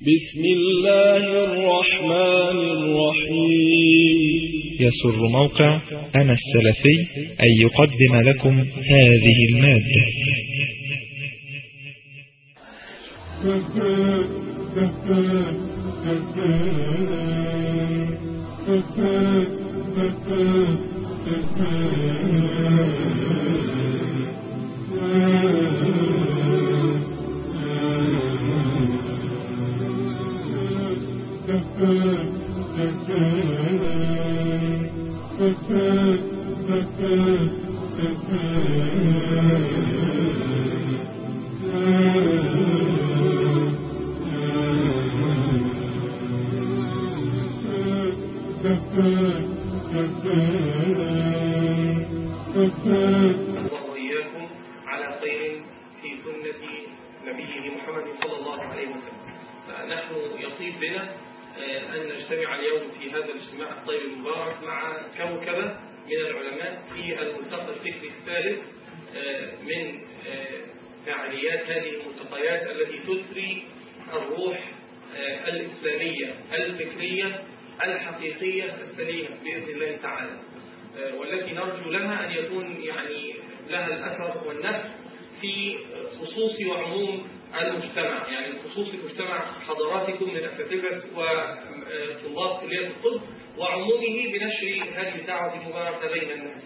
بسم الله الرحمن الرحيم. يسر موقع أنا السلفي أن يقدم لكم هذه المادة. الله وإياكم على خير في سنة نبيه محمد صلى الله عليه وسلم. فنحن يطيب بنا أن نجتمع اليوم في هذا الاجتماع الطيب المبارك مع كوكبة من العلماء في الملتقى الفكري الثالث آه، من آه، فعاليات هذه الملتقيات التي تثري الروح آه، الإسلامية الفكرية الحقيقية السليمة بإذن الله تعالى. والتي نرجو لها أن يكون يعني لها الأثر والنفع في خصوص وعموم المجتمع يعني خصوص مجتمع حضراتكم من أساتذة وطلاب كلية الطب وعمومه بنشر هذه الدعوة المباركة بين الناس.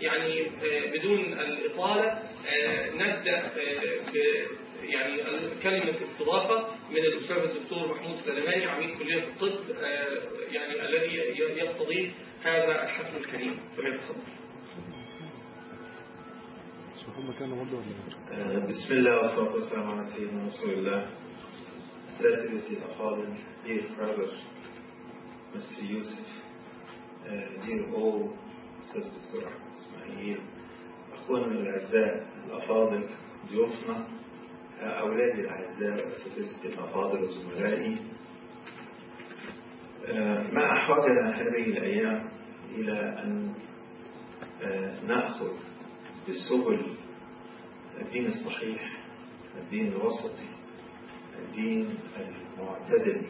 يعني آه، بدون الإطالة آه، نبدأ آه، يعني كلمة استضافة من الأستاذ الدكتور محمود سليماني عميد كلية الطب يعني الذي يستضيف هذا الحفل الكريم. فليتفضل بسم الله والصلاة والسلام على سيدنا رسول الله. أساتذتي الأفاضل dear brothers Mr. Yusuf uh, dear all دكتور أحمد إسماعيل. أخواننا الأعزاء الأفاضل ضيوفنا. uh, أولادي الأعزاء أساتذتي الأفاضل وزملائي. uh, ما أحوجنا هذه الأيام إلى أن نأخذ بالسبل الدين الصحيح الدين الوسطي الدين المعتدل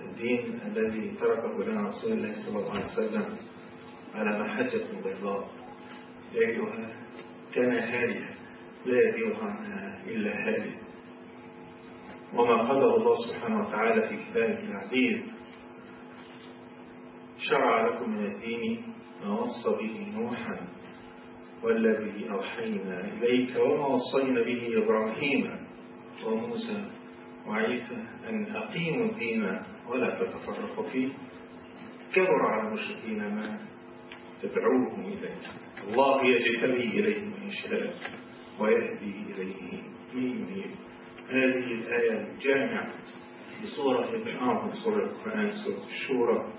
الدين الذي تركه لنا رسول الله صلى الله عليه وسلم على محجة بيضاء. يجدها كان هادئا لا يزيغ عنها إلا هادئ وما قدر الله سبحانه وتعالى في كتابه العزيز شرع لكم من الدين ما وصى به نوحا والذي أوحينا إليك وما وصينا به إبراهيم وموسى. وعيسى أن أقيموا الدين ولا تتفرقوا فيه. كبر على المشركين ما تدعوهم إليه. الله يجتبي إليه من يشاء ويهدي إليه من ينيب هذه الآية الجامعة بصورة من أعظم سورة القرآن سورة الشورى.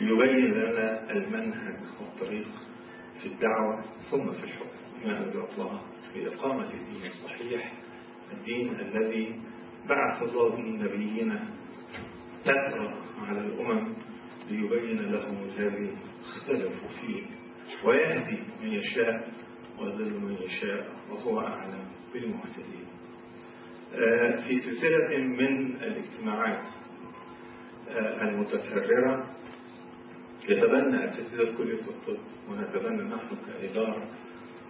ليبين لنا المنهج والطريق في الدعوة ثم في الحكم. ما أنزل الله بإقامة الدين الصحيح؟ الدين الذي بعث الله نبينا تأثر على الأمم ليبين لهم الذي اختلفوا فيه. ويهدي من يشاء ويضل من يشاء وهو أعلم بالمهتدين. في سلسلة من الاجتماعات المتكررة يتبنى أساتذة كلية الطب ونتبنى نحن كإدارة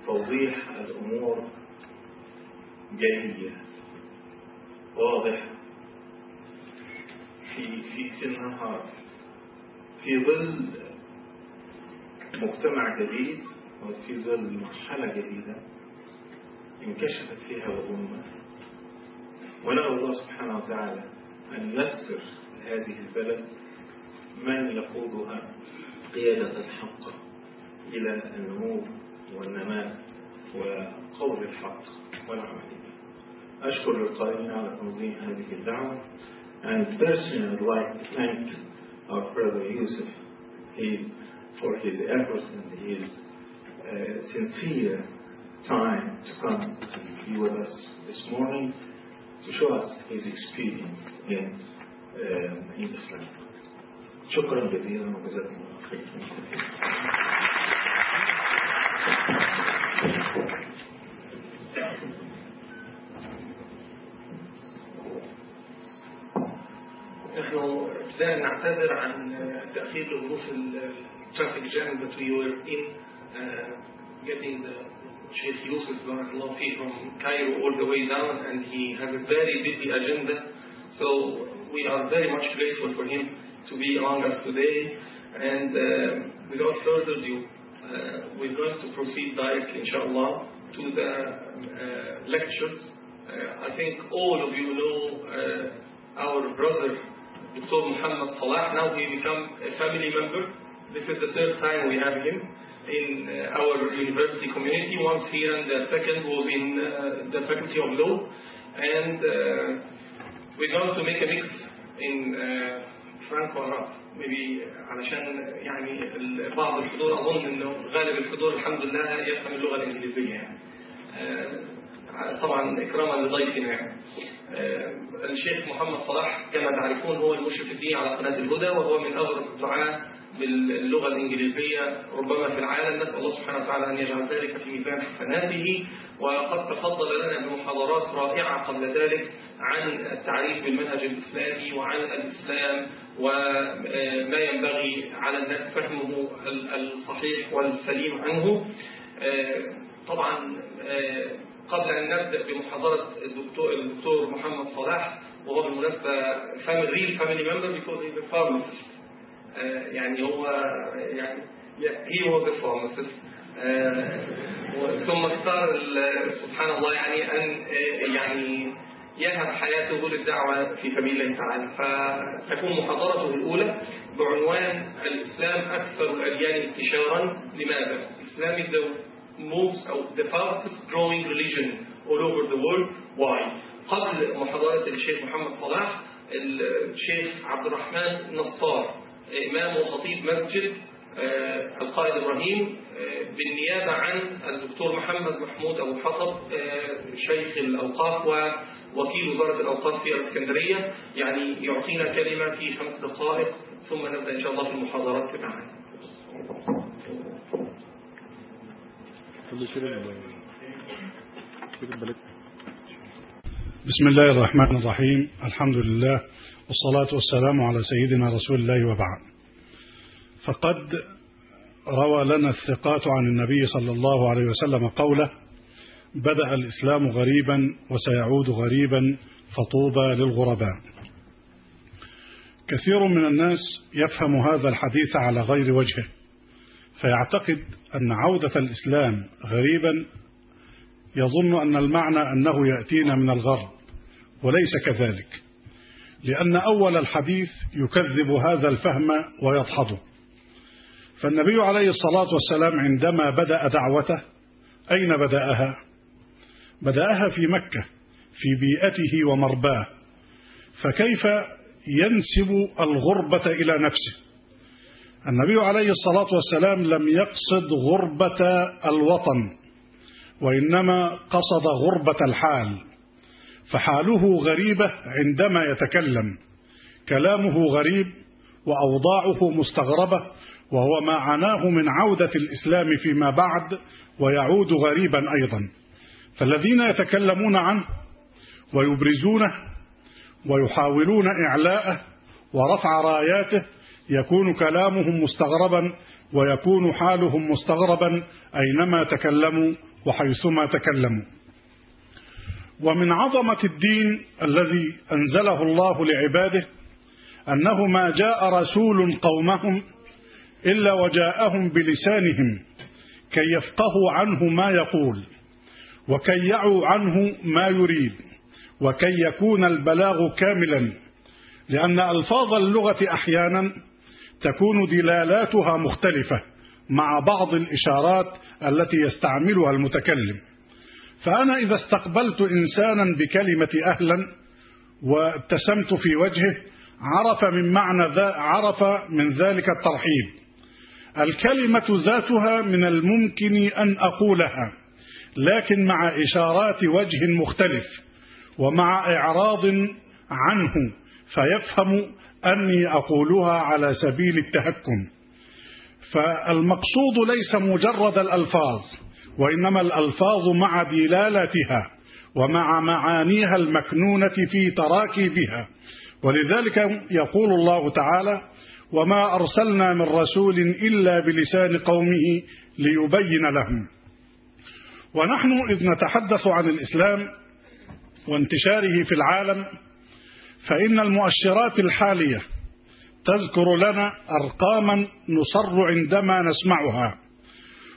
توضيح الأمور جلية واضحة في في في النهار في ظل مجتمع جديد وفي ظل مرحلة جديدة انكشفت فيها الأمة. ونرى الله سبحانه وتعالى أن يسر هذه البلد من يقودها قيادة الحق إلى النمو والنماء وقول الحق والعمل أشكر القائمين على تنظيم هذه الدعوة and personally I'd like to thank our brother Yusuf he, for his efforts and his uh, sincere time to come and be with us this morning to show us his experience in, um, in Islam. شكرا جزيلا وجزاكم الله خير نحن ابتداء نعتذر عن تأخير لظروف الترافيك جام that we were in uh, getting the Sheikh Yusuf Barakallah fi from Cairo all the way down and he has a very busy agenda so we are very much grateful for him to be among us today and uh, without further ado uh, we're going to proceed directly inshallah to the uh, lectures I think all of you know our brother Dr. Muhammad Salah. Now he become a family member. This is the third time we have him in our university community. Once here and the second was in uh, the Faculty of Law. And uh, we're going to make a mix in uh, Franco Arab. Maybe علشان يعني بعض الحضور أظن إنه غالب الحضور الحمد لله يفهم اللغة الإنجليزية يعني. آه، طبعا إكراما لضيفنا يعني. آه، الشيخ محمد صلاح كما تعرفون هو المشرف الديني على قناة الهدى وهو من أبرز الدعاة باللغة الإنجليزية ربما في العالم نسأل الله سبحانه وتعالى أن يجعل ذلك في ميزان حسناته. وقد تفضل لنا بمحاضرات رائعة قبل ذلك عن التعريف بالمنهج الإسلامي وعن الإسلام وما ينبغي على الناس فهمه الصحيح والسليم عنه. طبعا قبل أن نبدأ بمحاضرة الدكتور, الدكتور محمد صلاح وهو بالمناسبة family real family member because he's a pharmacist يعني هو يعني yeah, he was a آه، ثم اختار سبحان الله يعني آه، يعني يهب حياته للدعوة في سبيل الله تعالى. فتكون محاضرته الأولى بعنوان الإسلام أكثر الأديان انتشارا. لماذا؟ Islam is the most أو the fastest growing religion all over the world. Why؟ قبل محاضرة الشيخ محمد صلاح الشيخ عبد الرحمن نصار. إمام وخطيب مسجد آه، القائد إبراهيم آه، بالنيابة عن الدكتور محمد محمود أبو حطب آه، شيخ الأوقاف ووكيل وزارة الأوقاف في الإسكندرية. يعني يعطينا كلمة في خمس دقائق ثم نبدأ إن شاء الله في المحاضرات تبعنا بسم الله الرحمن الرحيم. الحمد لله والصلاة والسلام على سيدنا رسول الله وبعد. فقد روى لنا الثقات عن النبي صلى الله عليه وسلم قوله بدأ الإسلام غريبا وسيعود غريبا فطوبى للغرباء. كثير من الناس يفهم هذا الحديث على غير وجهه فيعتقد أن عودة الإسلام غريبا يظن أن المعنى أنه يأتينا من الغرب. وليس كذلك. لأن أول الحديث يكذب هذا الفهم ويدحضه فالنبي عليه الصلاة والسلام عندما بدأ دعوته أين بدأها؟ بدأها في مكة في بيئته ومرباه. فكيف ينسب الغربة إلى نفسه؟ النبي عليه الصلاة والسلام لم يقصد غربة الوطن وإنما قصد غربة الحال. فحاله غريبة عندما يتكلم. كلامه غريب وأوضاعه مستغربة وهو ما عناه من عودة الإسلام فيما بعد ويعود غريبا أيضا. فالذين يتكلمون عنه ويبرزونه ويحاولون إعلاءه ورفع راياته يكون كلامهم مستغربا ويكون حالهم مستغربا أينما تكلموا وحيثما تكلموا. ومن عظمة الدين الذي أنزله الله لعباده أنه ما جاء رسول قومهم إلا وجاءهم بلسانهم كي يفقهوا عنه ما يقول وكي يعوا عنه ما يريد وكي يكون البلاغ كاملا لأن ألفاظ اللغة أحيانا تكون دلالاتها مختلفة مع بعض الإشارات التي يستعملها المتكلم. فأنا إذا استقبلت إنسانا بكلمة أهلا وابتسمت في وجهه عرف من معنى ذا عرف من ذلك الترحيب. الكلمة ذاتها من الممكن أن أقولها لكن مع إشارات وجه مختلف ومع إعراض عنه فيفهم أني أقولها على سبيل التهكم. فالمقصود ليس مجرد الألفاظ وإنما الألفاظ مع دلالتها ومع معانيها المكنونة في تراكيبها. ولذلك يقول الله تعالى وما أرسلنا من رسول إلا بلسان قومه ليبين لهم. ونحن إذ نتحدث عن الإسلام وانتشاره في العالم فإن المؤشرات الحالية تذكر لنا أرقاما نصر عندما نسمعها.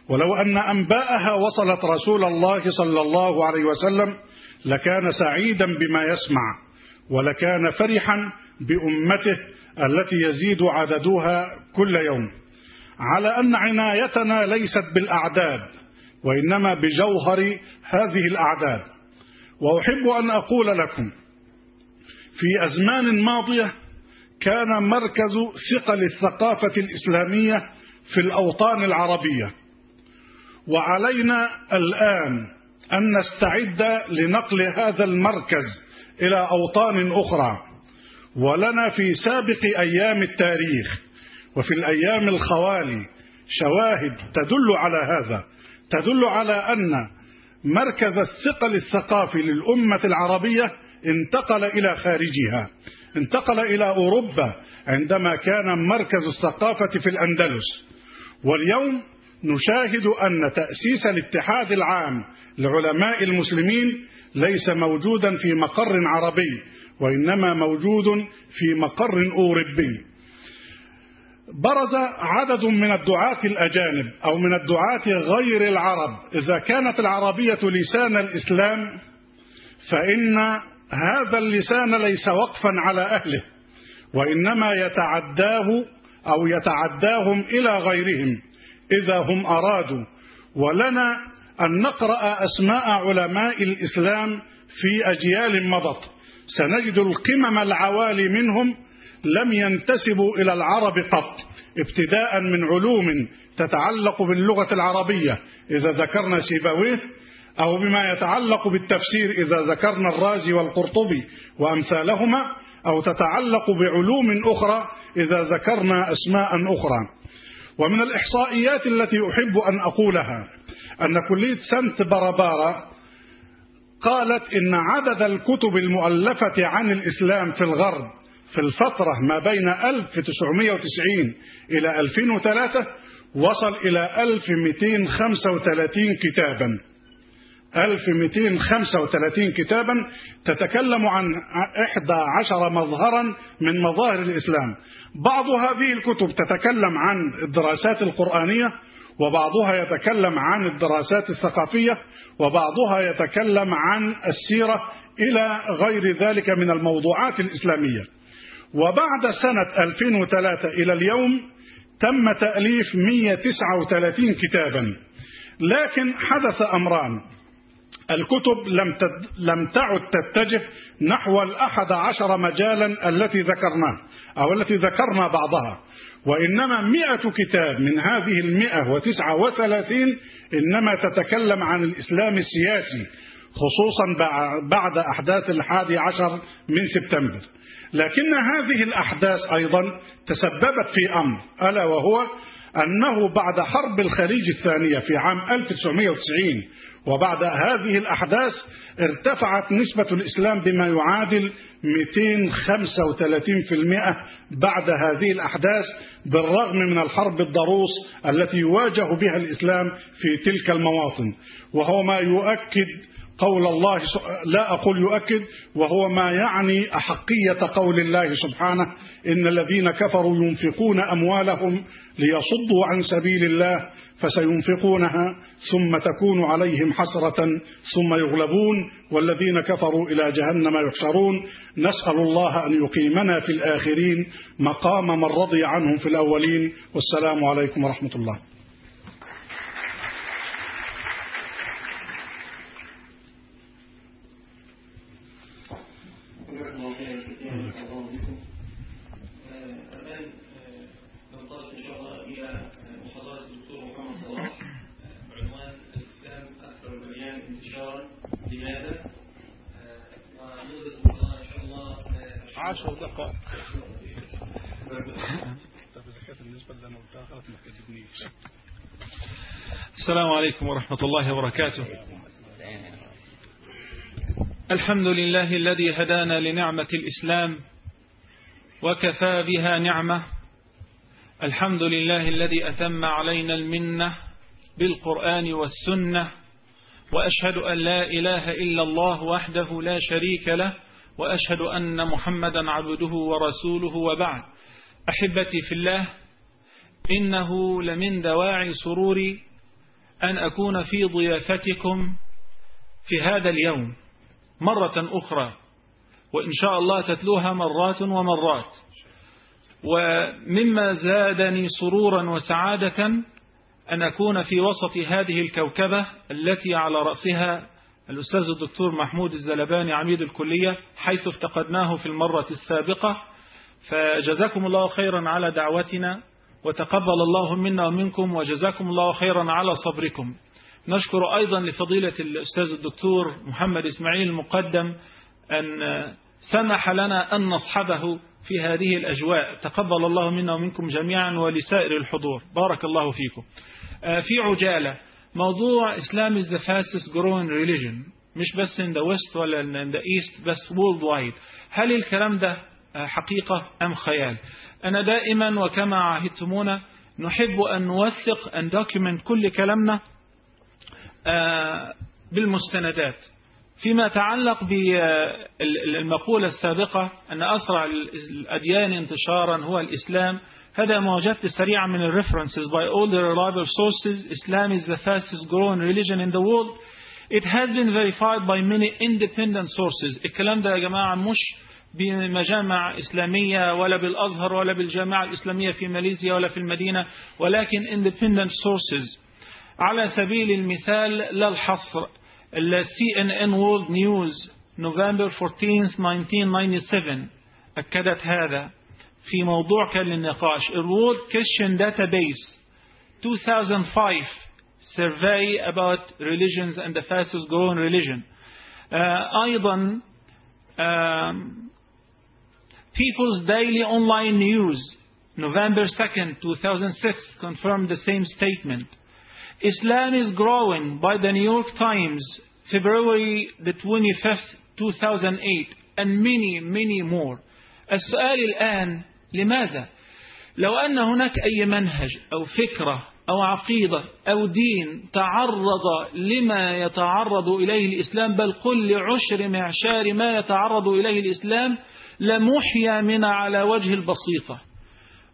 ولو أن أنباءها وصلت رسول الله صلى الله عليه وسلم لكان سعيدا بما يسمع ولكان فرحا بأمته التي يزيد عددها كل يوم. على أن عنايتنا ليست بالأعداد وإنما بجوهر هذه الأعداد. وأحب أن أقول لكم في أزمان ماضية كان مركز ثقل الثقافة الإسلامية في الأوطان العربية. وعلينا الآن أن نستعد لنقل هذا المركز إلى أوطان أخرى. ولنا في سابق أيام التاريخ وفي الأيام الخوالي شواهد تدل على هذا تدل على أن مركز الثقل الثقافي للأمة العربية انتقل إلى خارجها انتقل إلى أوروبا عندما كان مركز الثقافة في الأندلس. واليوم نشاهد أن تأسيس الاتحاد العام لعلماء المسلمين ليس موجودا في مقر عربي وإنما موجود في مقر أوروبي. برز عدد من الدعاة الأجانب أو من الدعاة غير العرب. إذا كانت العربية لسان الإسلام فإن هذا اللسان ليس وقفا على أهله وإنما يتعداه أو يتعداهم إلى غيرهم. إذا هم أرادوا. ولنا أن نقرأ أسماء علماء الإسلام في أجيال مضت. سنجد القمم العوالي منهم لم ينتسبوا إلى العرب قط ابتداء من علوم تتعلق باللغة العربية إذا ذكرنا سيبويه أو بما يتعلق بالتفسير إذا ذكرنا الرازي والقرطبي وأمثالهما أو تتعلق بعلوم أخرى إذا ذكرنا أسماء أخرى. ومن الإحصائيات التي أحب أن أقولها أن كلية سنت بربارة قالت إن عدد الكتب المؤلفة عن الإسلام في الغرب في الفترة ما بين 1990 إلى 2003 وصل إلى 1235 كتابا. 1235 كتابا تتكلم عن 11 مظهرا من مظاهر الإسلام. بعض هذه الكتب تتكلم عن الدراسات القرآنية وبعضها يتكلم عن الدراسات الثقافية وبعضها يتكلم عن السيرة إلى غير ذلك من الموضوعات الإسلامية. وبعد سنة 2003 إلى اليوم تم تأليف 139 كتابا. لكن حدث أمران. الكتب لم لم تعد تتجه نحو الأحد عشر مجالا التي ذكرناه أو التي ذكرنا بعضها. وإنما مئة كتاب من هذه المئة وتسعة وثلاثين إنما تتكلم عن الإسلام السياسي خصوصا بعد أحداث الحادي عشر من سبتمبر. لكن هذه الأحداث أيضا تسببت في أمر ألا وهو أنه بعد حرب الخليج الثانية في عام 1990 وبعد هذه الأحداث ارتفعت نسبة الإسلام بما يعادل 235% بعد هذه الأحداث بالرغم من الحرب الضروس التي يواجه بها الإسلام في تلك المواطن. وهو ما يؤكد قول الله لا أقول يؤكد وهو ما يعني أحقية قول الله سبحانه إن الذين كفروا ينفقون أموالهم ليصدوا عن سبيل الله فسينفقونها ثم تكون عليهم حسرة ثم يغلبون والذين كفروا إلى جهنم يحشرون. نسأل الله أن يقيمنا في الآخرين مقام من رضي عنهم في الأولين. والسلام عليكم ورحمة الله. عشر دقائق. السلام عليكم ورحمة الله وبركاته. الحمد لله الذي هدانا لنعمة الإسلام وكفى بها نعمة. الحمد لله الذي أتم علينا المنة بالقرآن والسنة وأشهد أن لا إله إلا الله وحده لا شريك له وأشهد أن محمدا عبده ورسوله وبعد. أحبتي في الله إنه لمن دواعي سروري أن أكون في ضيافتكم في هذا اليوم مرة أخرى وإن شاء الله تتلوها مرات ومرات. ومما زادني سرورا وسعادة أن أكون في وسط هذه الكوكبة التي على رأسها الأستاذ الدكتور محمود الزلباني عميد الكلية حيث افتقدناه في المرة السابقة. فجزاكم الله خيرا على دعوتنا وتقبل الله منا ومنكم وجزاكم الله خيرا على صبركم. نشكر أيضا لفضيلة الأستاذ الدكتور محمد إسماعيل المقدم أن سمح لنا أن نصحبه في هذه الأجواء. تقبل الله منا ومنكم جميعا ولسائر الحضور. بارك الله فيكم. في عجالة. موضوع Islam is the fastest growing religion. مش بس in the west ولا in the east بس worldwide. هل الكلام ده حقيقة أم خيال؟ أنا دائما وكما عهدتمونا نحب أن نوثق أن document كل كلامنا بالمستندات. فيما يتعلق بالمقولة السابقة أن أسرع الأديان انتشارا هو الإسلام. هذا ما وجدت سريعا من الريفرنسز by all the reliable sources. Islam is the fastest growing religion in the world. It has been verified by many independent sources. الكلام ده يا جماعة مش بمجامع إسلامية ولا بالأزهر ولا بالجامعة الإسلامية في ماليزيا ولا في المدينة ولكن independent sources. على سبيل المثال لا الحصر ال CNN World News نوفمبر 14 1997 أكدت هذا. في موضوع كان للنقاش World Christian Database 2005 survey about religions and the fastest growing religion uh, أيضا um, People's Daily Online News November 2nd 2006 confirmed the same statement Islam is growing by the New York Times, February the 25th, 2008, and many, many more. السؤال الآن لماذا؟ لو أن هناك أي منهج أو فكرة أو عقيدة أو دين تعرض لما يتعرض إليه الإسلام بل قل لعشر معشار ما يتعرض إليه الإسلام لمحيا من على وجه البسيطة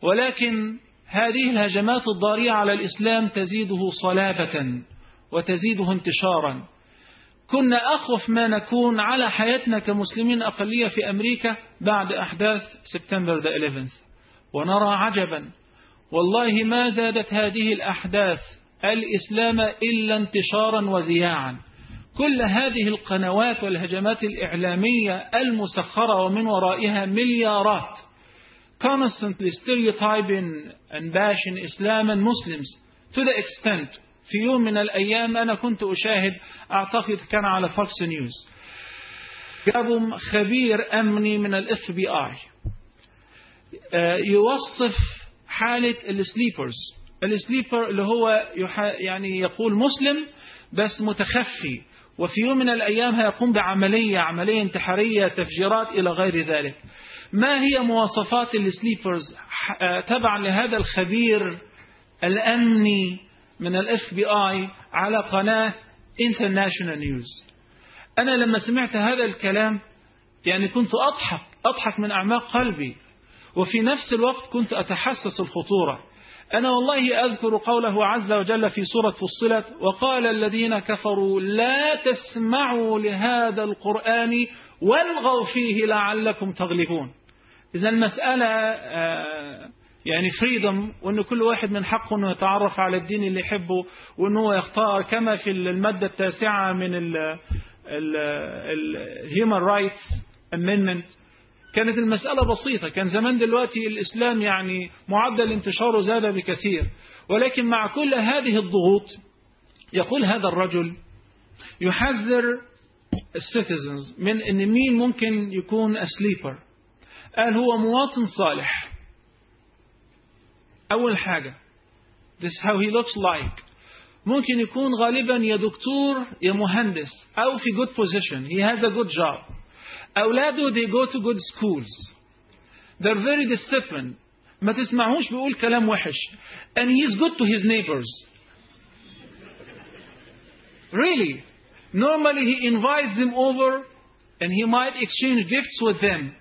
ولكن هذه الهجمات الضارية على الإسلام تزيده صلابة وتزيده انتشارا كنا أخف ما نكون على حياتنا كمسلمين أقلية في أمريكا بعد أحداث سبتمبر 11 ونرى عجبا. والله ما زادت هذه الأحداث الإسلام إلا انتشارا وذياعا. كل هذه القنوات والهجمات الإعلامية المسخرة ومن ورائها مليارات. Constantly stereotyping and bashing Islam and Muslims to the extent في يوم من الأيام أنا كنت أشاهد أعتقد كان على Fox News جابوا خبير أمني من ال FBI يوصف حالة ال sleepers ال sleeper اللي هو يعني يقول مسلم بس متخفي. وفي يوم من الأيام هيقوم بعملية عملية انتحارية تفجيرات إلى غير ذلك. ما هي مواصفات ال sleepers تبعا لهذا الخبير الأمني من ال FBI على قناة international news أنا لما سمعت هذا الكلام يعني كنت أضحك أضحك من أعماق قلبي وفي نفس الوقت كنت أتحسس الخطورة. أنا والله أذكر قوله عز وجل في سورة فصلت وقال الذين كفروا لا تسمعوا لهذا القرآن والغوا فيه لعلكم تغلبون. إذا المسألة يعني freedom وأن كل واحد من حقه أنه يتعرف على الدين اللي يحبه وأنه يختار كما في المادة التاسعة من ال human rights amendment كانت المسألة بسيطة. كان زمان دلوقتي الإسلام يعني معدل انتشاره زاد بكثير. ولكن مع كل هذه الضغوط يقول هذا الرجل يحذر ال citizens من إن مين ممكن يكون sleeper قال هو مواطن صالح. اول حاجة this how he looks like ممكن يكون غالبا يا دكتور يا مهندس او في good position he has a good job اولاده they go to good schools they're very disciplined ما تسمعوش بيقول كلام وحش and he is good to his neighbors really normally he invites them over and he might exchange gifts with them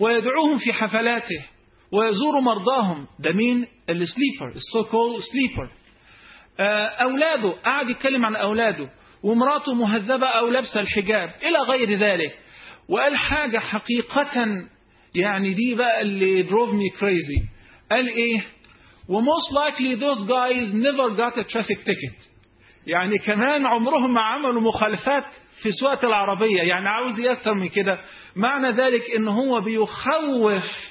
ويدعوهم في حفلاته ويزور مرضاهم. ده مين؟ ال sleeper ال so called sleeper أولاده قعد يتكلم عن أولاده. ومراته مهذبة أو لابسة الحجاب. إلى غير ذلك. وقال حاجة حقيقة يعني دي بقى اللي drove me crazy. قال إيه؟ و most likely those guys never got a traffic ticket. يعني كمان عمرهم ما عملوا مخالفات في سواقة العربية. يعني عاوز أكتر من كده. معنى ذلك إن هو بيخوف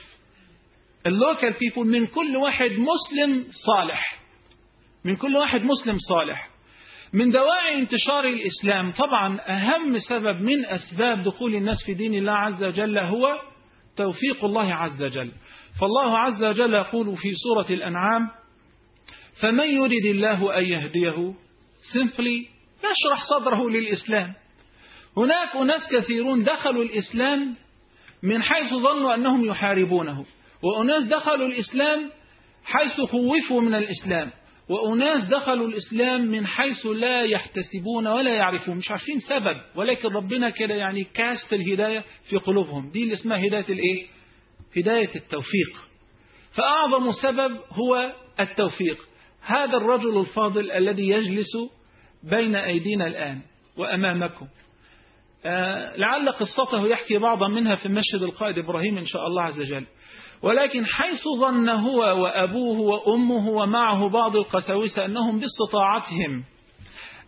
ال local people من كل واحد مسلم صالح. من كل واحد مسلم صالح. من دواعي انتشار الإسلام طبعا أهم سبب من أسباب دخول الناس في دين الله عز وجل هو توفيق الله عز وجل. فالله عز وجل يقول في سورة الأنعام فمن يرد الله أن يهديه simply يشرح صدره للإسلام. هناك أناس كثيرون دخلوا الإسلام من حيث ظنوا أنهم يحاربونه. وأناس دخلوا الإسلام حيث خوفوا من الإسلام. وأناس دخلوا الإسلام من حيث لا يحتسبون ولا يعرفون. مش عارفين سبب. ولكن ربنا كده يعني كاست الهداية في قلوبهم. دي اللي اسمها هداية الإيه؟ هداية التوفيق. فأعظم سبب هو التوفيق. هذا الرجل الفاضل الذي يجلس بين أيدينا الآن وأمامكم. آه لعل قصته يحكي بعضا منها في مسجد القائد إبراهيم إن شاء الله عز وجل. ولكن حيث ظن هو وأبوه وأمه ومعه بعض القساوسة أنهم باستطاعتهم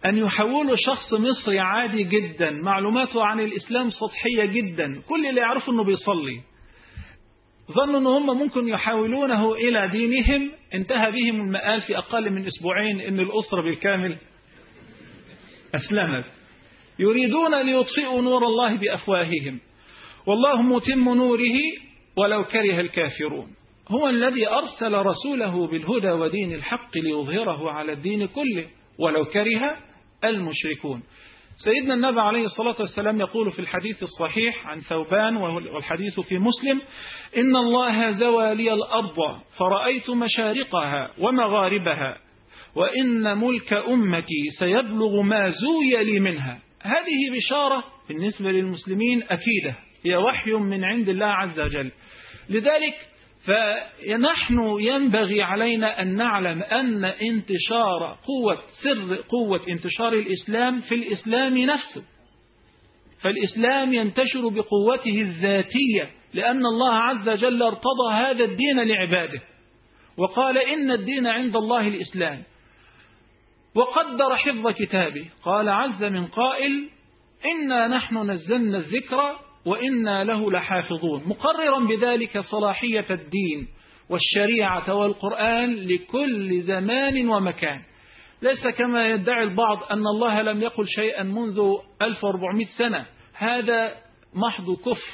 أن يحولوا شخص مصري عادي جدا معلوماته عن الإسلام سطحية جدا كل اللي يعرفه أنه بيصلي. ظنوا أن هم ممكن يحولونه إلى دينهم انتهى بهم المآل في أقل من أسبوعين أن الأسرة بالكامل أسلمت. يريدون ليطفئوا نور الله بأفواههم. والله متم نوره ولو كره الكافرون. هو الذي أرسل رسوله بالهدى ودين الحق ليظهره على الدين كله ولو كره المشركون. سيدنا النبي عليه الصلاة والسلام يقول في الحديث الصحيح عن ثوبان والحديث في مسلم إن الله زوى لي الأرض فرأيت مشارقها ومغاربها وإن ملك أمتي سيبلغ ما زوي لي منها. هذه بشارة بالنسبة للمسلمين أكيدة. هي وحي من عند الله عز وجل. لذلك فنحن ينبغي علينا أن نعلم أن انتشار قوة سر قوة انتشار الإسلام في الإسلام نفسه. فالإسلام ينتشر بقوته الذاتية لأن الله عز وجل ارتضى هذا الدين لعباده. وقال إن الدين عند الله الإسلام. وقدر حفظ كتابه. قال عز من قائل إنا نحن نزلنا الذكر وإنا له لحافظون. مقررا بذلك صلاحية الدين والشريعة والقرآن لكل زمان ومكان. ليس كما يدعي البعض أن الله لم يقل شيئا منذ 1400 سنة. هذا محض كفر.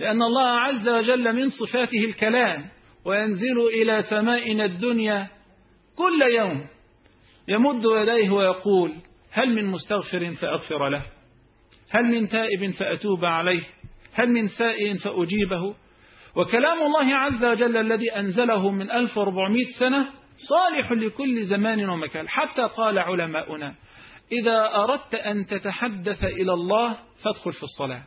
لأن الله عز وجل من صفاته الكلام وينزل إلى سمائنا الدنيا كل يوم. يمد يديه ويقول هل من مستغفر فأغفر له. هل من تائب فأتوب عليه؟ هل من سائل فأجيبه؟ وكلام الله عز وجل الذي أنزله من 1400 سنة صالح لكل زمان ومكان حتى قال علماؤنا إذا أردت أن تتحدث إلى الله فادخل في الصلاة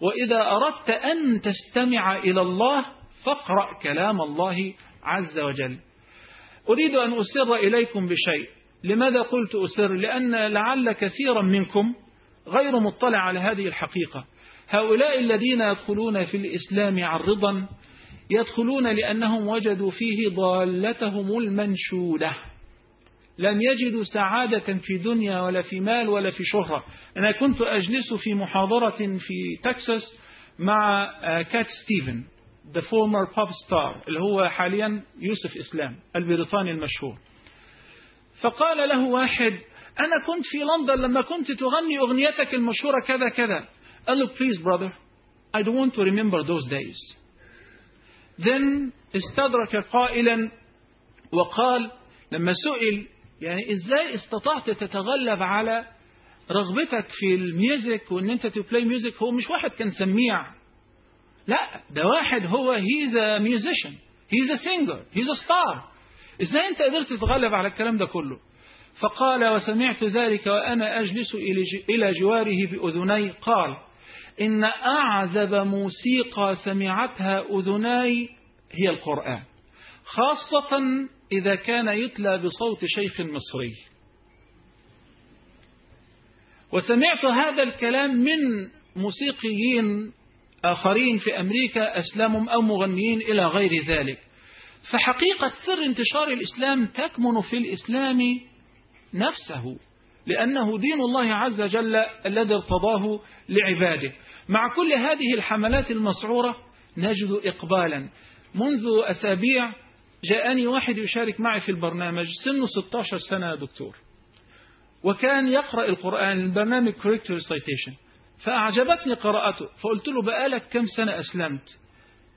وإذا أردت أن تستمع إلى الله فاقرأ كلام الله عز وجل. أريد أن أسر إليكم بشيء. لماذا قلت أسر؟ لأن لعل كثيرا منكم غير مطلع على هذه الحقيقة. هؤلاء الذين يدخلون في الإسلام عرضا يدخلون لأنهم وجدوا فيه ضالتهم المنشودة. لم يجدوا سعادة في دنيا ولا في مال ولا في شهرة. أنا كنت أجلس في محاضرة في تكساس مع كات ستيفن the former pop star اللي هو حاليا يوسف إسلام البريطاني المشهور. فقال له واحد أنا كنت في لندن لما كنت تغني أغنيتك المشهورة كذا كذا. قال له please brother I don't want to remember those days. Then استدرك قائلا وقال لما سئل يعني إزاي استطعت تتغلب على رغبتك في ال music وإن أنت ت play music هو مش واحد كان سميع. لا ده واحد هو he's a musician. He's a singer. He's a star. إزاي أنت قدرت تتغلب على الكلام ده كله؟ فقال وسمعت ذلك وأنا أجلس إلى جواره بأذني. قال إن أعزب موسيقى سمعتها أذناي هي القرآن خاصة إذا كان يتلى بصوت شيخ مصري. وسمعت هذا الكلام من موسيقيين آخرين في أمريكا أسلمهم أو مغنيين إلى غير ذلك. فحقيقة سر انتشار الإسلام تكمن في الإسلام نفسه لأنه دين الله عز وجل الذي ارتضاه لعباده. مع كل هذه الحملات المسعورة نجد إقبالا. منذ أسابيع جاءني واحد يشارك معي في البرنامج سنه 16 سنة دكتور. وكان يقرأ القرآن البرنامج Correct Recitation فأعجبتني قراءته فقلت له بقالك كم سنة أسلمت؟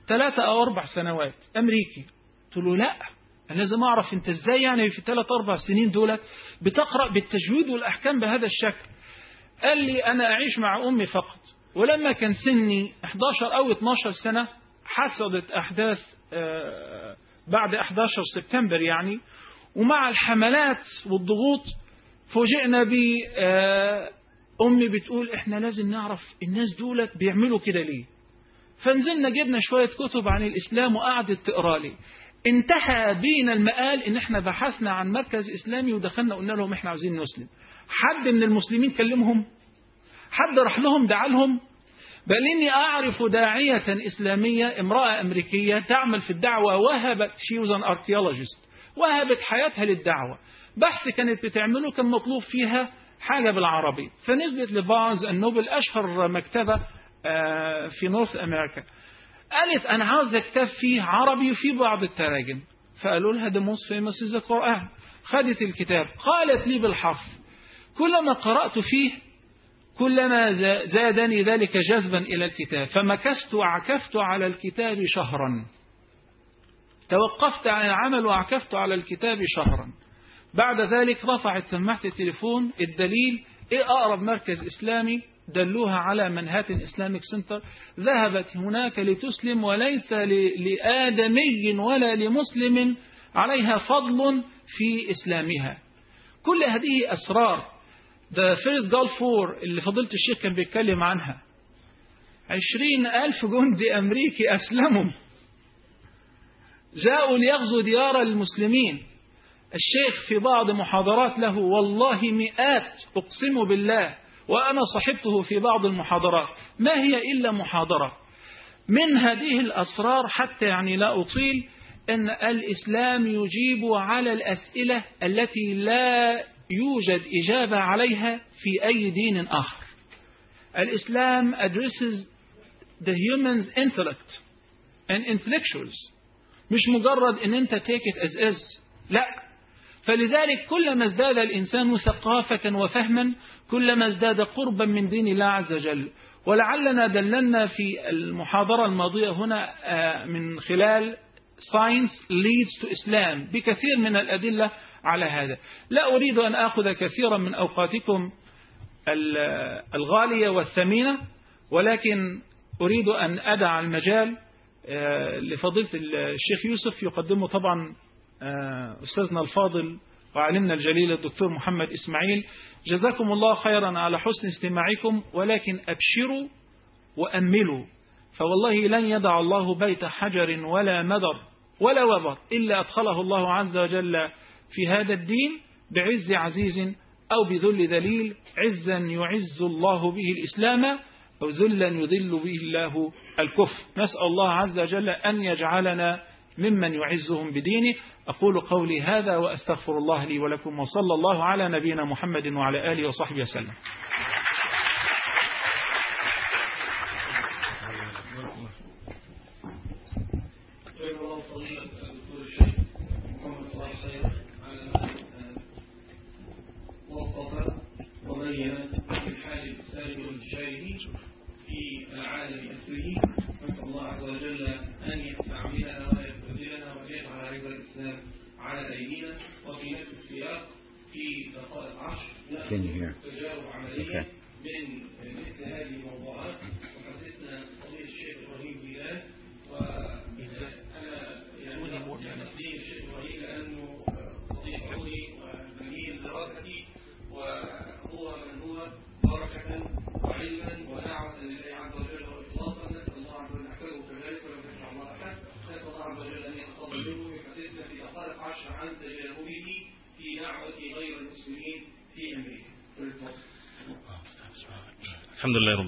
ثلاثة أو أربع سنوات. أمريكي. قلت له لا. أنا لازم أعرف أنت إزاي يعني في ثلاث أربع سنين دولت بتقرأ بالتجويد والأحكام بهذا الشكل. قال لي أنا أعيش مع أمي فقط ولما كان سني 11 أو 12 سنة حصلت أحداث بعد 11 سبتمبر يعني ومع الحملات والضغوط فوجئنا ب أمي بتقول إحنا لازم نعرف الناس دولت بيعملوا كده ليه. فنزلنا جبنا شوية كتب عن الإسلام وقعدت تقرأ لي. انتهى بينا المقال إن إحنا بحثنا عن مركز إسلامي ودخلنا قلنا لهم إحنا عاوزين نسلم حد من المسلمين كلمهم؟ حد راح لهم دعا لهم؟ بل إني أعرف داعية إسلامية امرأة أمريكية تعمل في الدعوة وهبت she was an وهبت حياتها للدعوة. بحث كانت بتعمله كان مطلوب فيها حاجة بالعربي. فنزلت لبارز النوبل أشهر مكتبة في نورث أمريكا. قالت أنا عاوز كتاب فيه عربي وفيه بعض التراجم. فقالوا لها ده موست فيمس القرآن خدت الكتاب. قالت لي بالحرف. كلما قرأت فيه كلما زادني ذلك جذبا إلى الكتاب. فمكثت وعكفت على الكتاب شهرا. توقفت عن العمل وعكفت على الكتاب شهرا. بعد ذلك رفعت سماعة التليفون. الدليل إيه أقرب مركز إسلامي؟ دلوها على Manhattan Islamic Center ذهبت هناك لتسلم وليس لآدمي ولا لمسلم عليها فضل في إسلامها. كل هذه أسرار the first Gulf War اللي فضلت الشيخ كان بيتكلم عنها. عشرين ألف جندي أمريكي أسلموا. جاءوا ليغزوا ديار المسلمين. الشيخ في بعض محاضرات له والله مئات أقسم بالله. وأنا صحبته في بعض المحاضرات. ما هي إلا محاضرة؟ من هذه الأسرار حتى يعني لا أطيل أن الإسلام يجيب على الأسئلة التي لا يوجد إجابة عليها في أي دين آخر. الإسلام addresses the human's intellect and intellectuals. مش مجرد إن أنت take it as is. لا. فلذلك كلما ازداد الإنسان ثقافة وفهما كلما ازداد قربا من دين الله عز وجل. ولعلنا دللنا في المحاضرة الماضية هنا من خلال Science leads to Islam بكثير من الأدلة على هذا. لا أريد أن أخذ كثيرا من أوقاتكم الغالية والثمينة ولكن أريد أن أدع المجال لفضيلة الشيخ يوسف يقدمه طبعا أستاذنا الفاضل وعلمنا الجليل الدكتور محمد إسماعيل. جزاكم الله خيرا على حسن استماعكم ولكن أبشروا وأملوا. فوالله لن يدع الله بيت حجر ولا مدر ولا وبر إلا أدخله الله عز وجل في هذا الدين بعز عزيز أو بذل ذليل. عزا يعز الله به الإسلام أو ذلا يذل به الله الكفر. نسأل الله عز وجل أن يجعلنا ممن يعزهم بدينه. أقول قولي هذا وأستغفر الله لي ولكم وصلى الله على نبينا محمد وعلى آله وصحبه وسلم.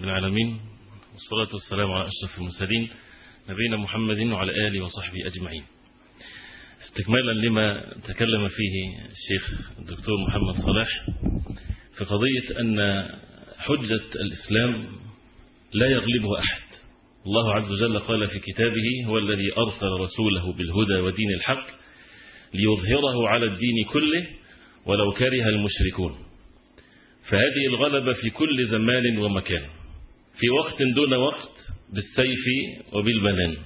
العالمين. والصلاة والسلام على أشرف المرسلين نبينا محمد وعلى آله وصحبه أجمعين. استكمالا لما تكلم فيه الشيخ الدكتور محمد صلاح في قضية أن حجة الإسلام لا يغلبه أحد. الله عز وجل قال في كتابه هو الذي أرسل رسوله بالهدى ودين الحق ليظهره على الدين كله ولو كره المشركون. فهذه الغلبة في كل زمان ومكان. في وقت دون وقت بالسيف وبالبنان.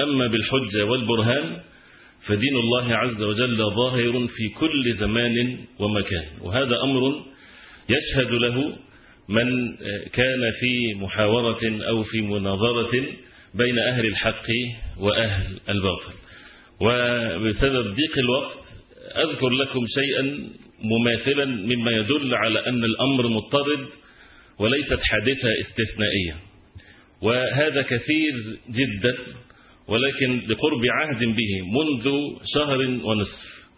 أما بالحجة والبرهان فدين الله عز وجل ظاهر في كل زمان ومكان. وهذا أمر يشهد له من كان في محاورة أو في مناظرة بين أهل الحق وأهل الباطل. وبسبب ضيق الوقت أذكر لكم شيئا مماثلا مما يدل على أن الأمر مضطرد وليست حادثة استثنائية. وهذا كثير جدا ولكن لقرب عهد به منذ شهر ونصف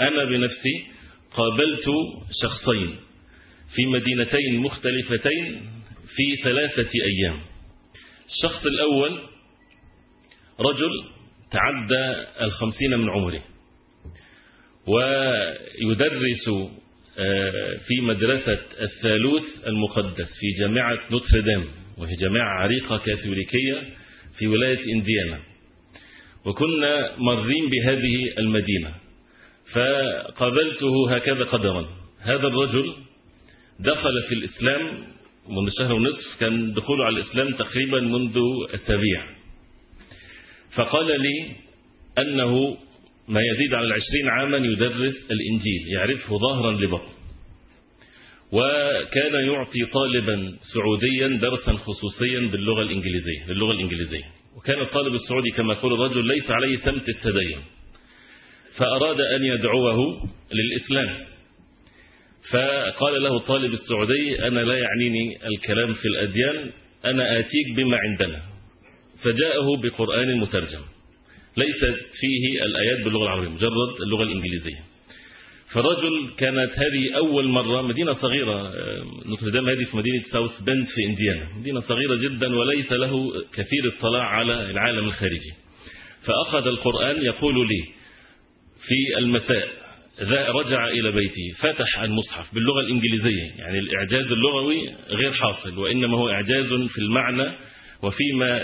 أنا بنفسي قابلت شخصين في مدينتين مختلفتين في ثلاثة أيام. الشخص الأول رجل تعدى الخمسين من عمره ويدرس في مدرسة الثالوث المقدس في جامعة نوتردام وهي جامعة عريقة كاثوليكية في ولاية إنديانا. وكنا مرين بهذه المدينة فقابلته هكذا قدرا. هذا الرجل دخل في الإسلام منذ شهر ونصف كان دخوله على الإسلام تقريبا منذ السبيع فقال لي أنه ما يزيد على العشرين عاما يدرس الإنجيل يعرفه ظاهرا لبطن. وكان يعطي طالبا سعوديا درسا خصوصيا باللغة الإنجليزية باللغة الإنجليزية. وكان الطالب السعودي كما يقول الرجل ليس عليه سمت التدين. فأراد أن يدعوه للإسلام. فقال له الطالب السعودي أنا لا يعنيني الكلام في الأديان أنا آتيك بما عندنا. فجاءه بقرآن مترجم. ليست فيه الآيات باللغة العربية مجرد اللغة الإنجليزية. فالرجل كانت هذه أول مرة مدينة صغيرة نوتردام هذه في مدينة ساوث بند في إنديانا. مدينة صغيرة جدا وليس له كثير اطلاع على العالم الخارجي. فأخذ القرآن يقول لي في المساء رجع إلى بيته فتح المصحف باللغة الإنجليزية. يعني الإعجاز اللغوي غير حاصل وإنما هو إعجاز في المعنى وفيما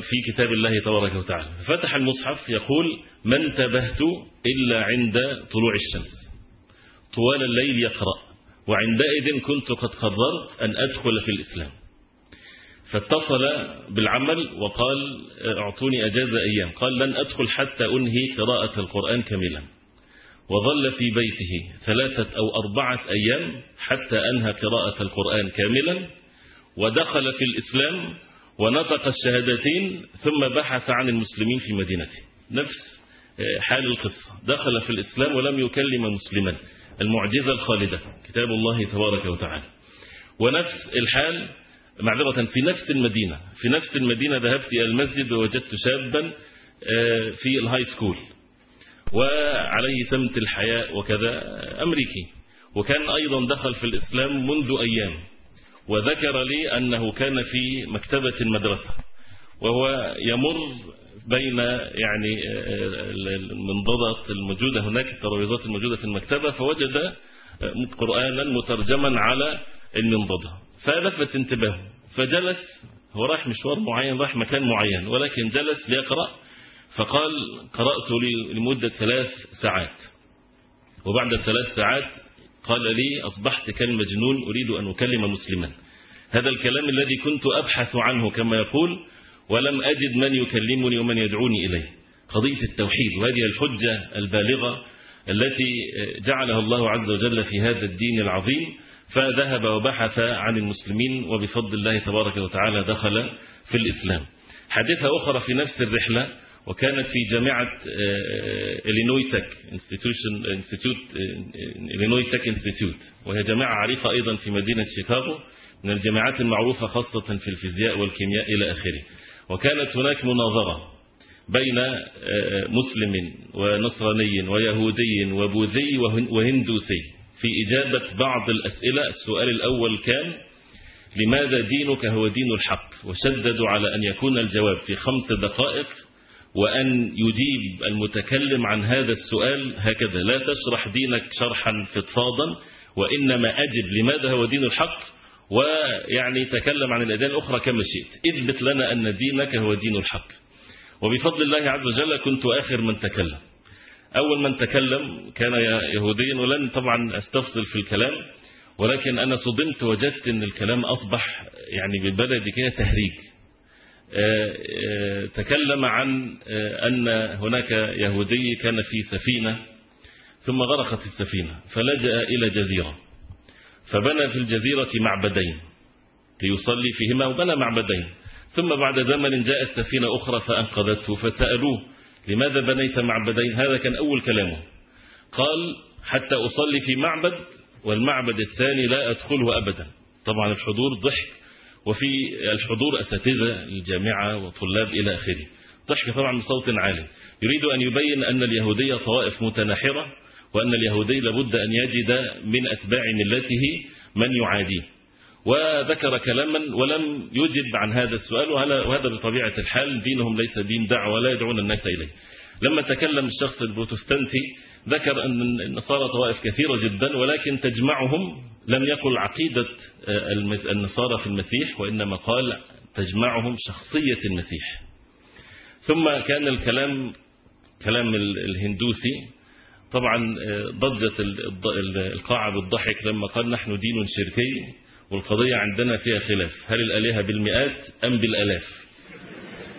في كتاب الله تبارك وتعالى. فتح المصحف يقول ما انتبهت إلا عند طلوع الشمس. طوال الليل يقرأ. وعندئذ كنت قد قررت أن أدخل في الإسلام. فاتصل بالعمل وقال أعطوني أجازة أيام. قال لن أدخل حتى أنهي قراءة القرآن كاملا. وظل في بيته ثلاثة أو أربعة أيام حتى أنهى قراءة القرآن كاملا. ودخل في الإسلام ونطق الشهادتين ثم بحث عن المسلمين في مدينته. نفس حال القصة. دخل في الإسلام ولم يكلم مسلما. المعجزة الخالدة. كتاب الله تبارك وتعالى. ونفس الحال معذرة في نفس المدينة. في نفس المدينة ذهبت إلى المسجد ووجدت شابا في ال high school. وعليه سمت الحياء وكذا أمريكي. وكان أيضا دخل في الإسلام منذ أيام. وذكر لي أنه كان في مكتبة المدرسة وهو يمر بين يعني المنضدة الموجودة هناك الترابيزات الموجودة في المكتبة فوجد قرآنا مترجما على المنضدة. فلفت انتباهه فجلس هو راح مشوار معين راح مكان معين ولكن جلس ليقرأ فقال قرأت لمدة ثلاث ساعات. وبعد ثلاث ساعات قال لي أصبحت كالمجنون أريد أن أكلم مسلما. هذا الكلام الذي كنت أبحث عنه كما يقول ولم أجد من يكلمني ومن يدعوني إليه. قضية التوحيد وهذه الحجة البالغة التي جعلها الله عز وجل في هذا الدين العظيم فذهب وبحث عن المسلمين وبفضل الله تبارك وتعالى دخل في الإسلام. حادثة أخرى في نفس الرحلة وكانت في جامعة إلينوي تك انستيتيوت إلينوي تك وهي جامعة عريقة أيضا في مدينة شيكاغو من الجامعات المعروفة خاصة في الفيزياء والكيمياء إلى آخره. وكانت هناك مناظرة بين مسلم ونصراني ويهودي وبوذي وهندوسي. في إجابة بعض الأسئلة السؤال الأول كان لماذا دينك هو دين الحق؟ وشددوا على أن يكون الجواب في خمس دقائق. وأن يجيب المتكلم عن هذا السؤال هكذا. لا تشرح دينك شرحا فضفاضا وإنما أجب لماذا هو دين الحق ويعني تكلم عن الأديان الأخرى كما شئت. اثبت لنا أن دينك هو دين الحق. وبفضل الله عز وجل كنت آخر من تكلم. أول من تكلم كان يهوديا ولن طبعا أستفصل في الكلام ولكن أنا صدمت وجدت أن الكلام أصبح يعني بالبلد كده تهريج. تكلم عن أن هناك يهودي كان في سفينة ثم غرقت السفينة فلجأ إلى جزيرة فبنى في الجزيرة معبدين ليصلي فيهما وبنى معبدين ثم بعد زمن جاءت سفينة أخرى فأنقذته فسألوه لماذا بنيت معبدين؟ هذا كان أول كلامه. قال حتى أصلي في معبد والمعبد الثاني لا أدخله أبدا. طبعا الحضور ضحك وفي الحضور أساتذة الجامعة وطلاب إلى آخره. ضحك طبعا بصوت عالي. يريد أن يبين أن اليهودية طوائف متناحرة وأن اليهودي لابد أن يجد من أتباع ملته من يعاديه. وذكر كلاما ولم يجب عن هذا السؤال وهذا بطبيعة الحال دينهم ليس دين دعوة ولا يدعون الناس إليه. لما تكلم الشخص البروتستانتي ذكر أن النصارى طوائف كثيرة جدا ولكن تجمعهم لم يقل عقيدة النصارى في المسيح وإنما قال تجمعهم شخصية المسيح. ثم كان الكلام كلام الهندوسي طبعا ضجت القاعة بالضحك لما قال نحن دين شركي والقضية عندنا فيها خلاف. هل الآلهة بالمئات أم بالألاف؟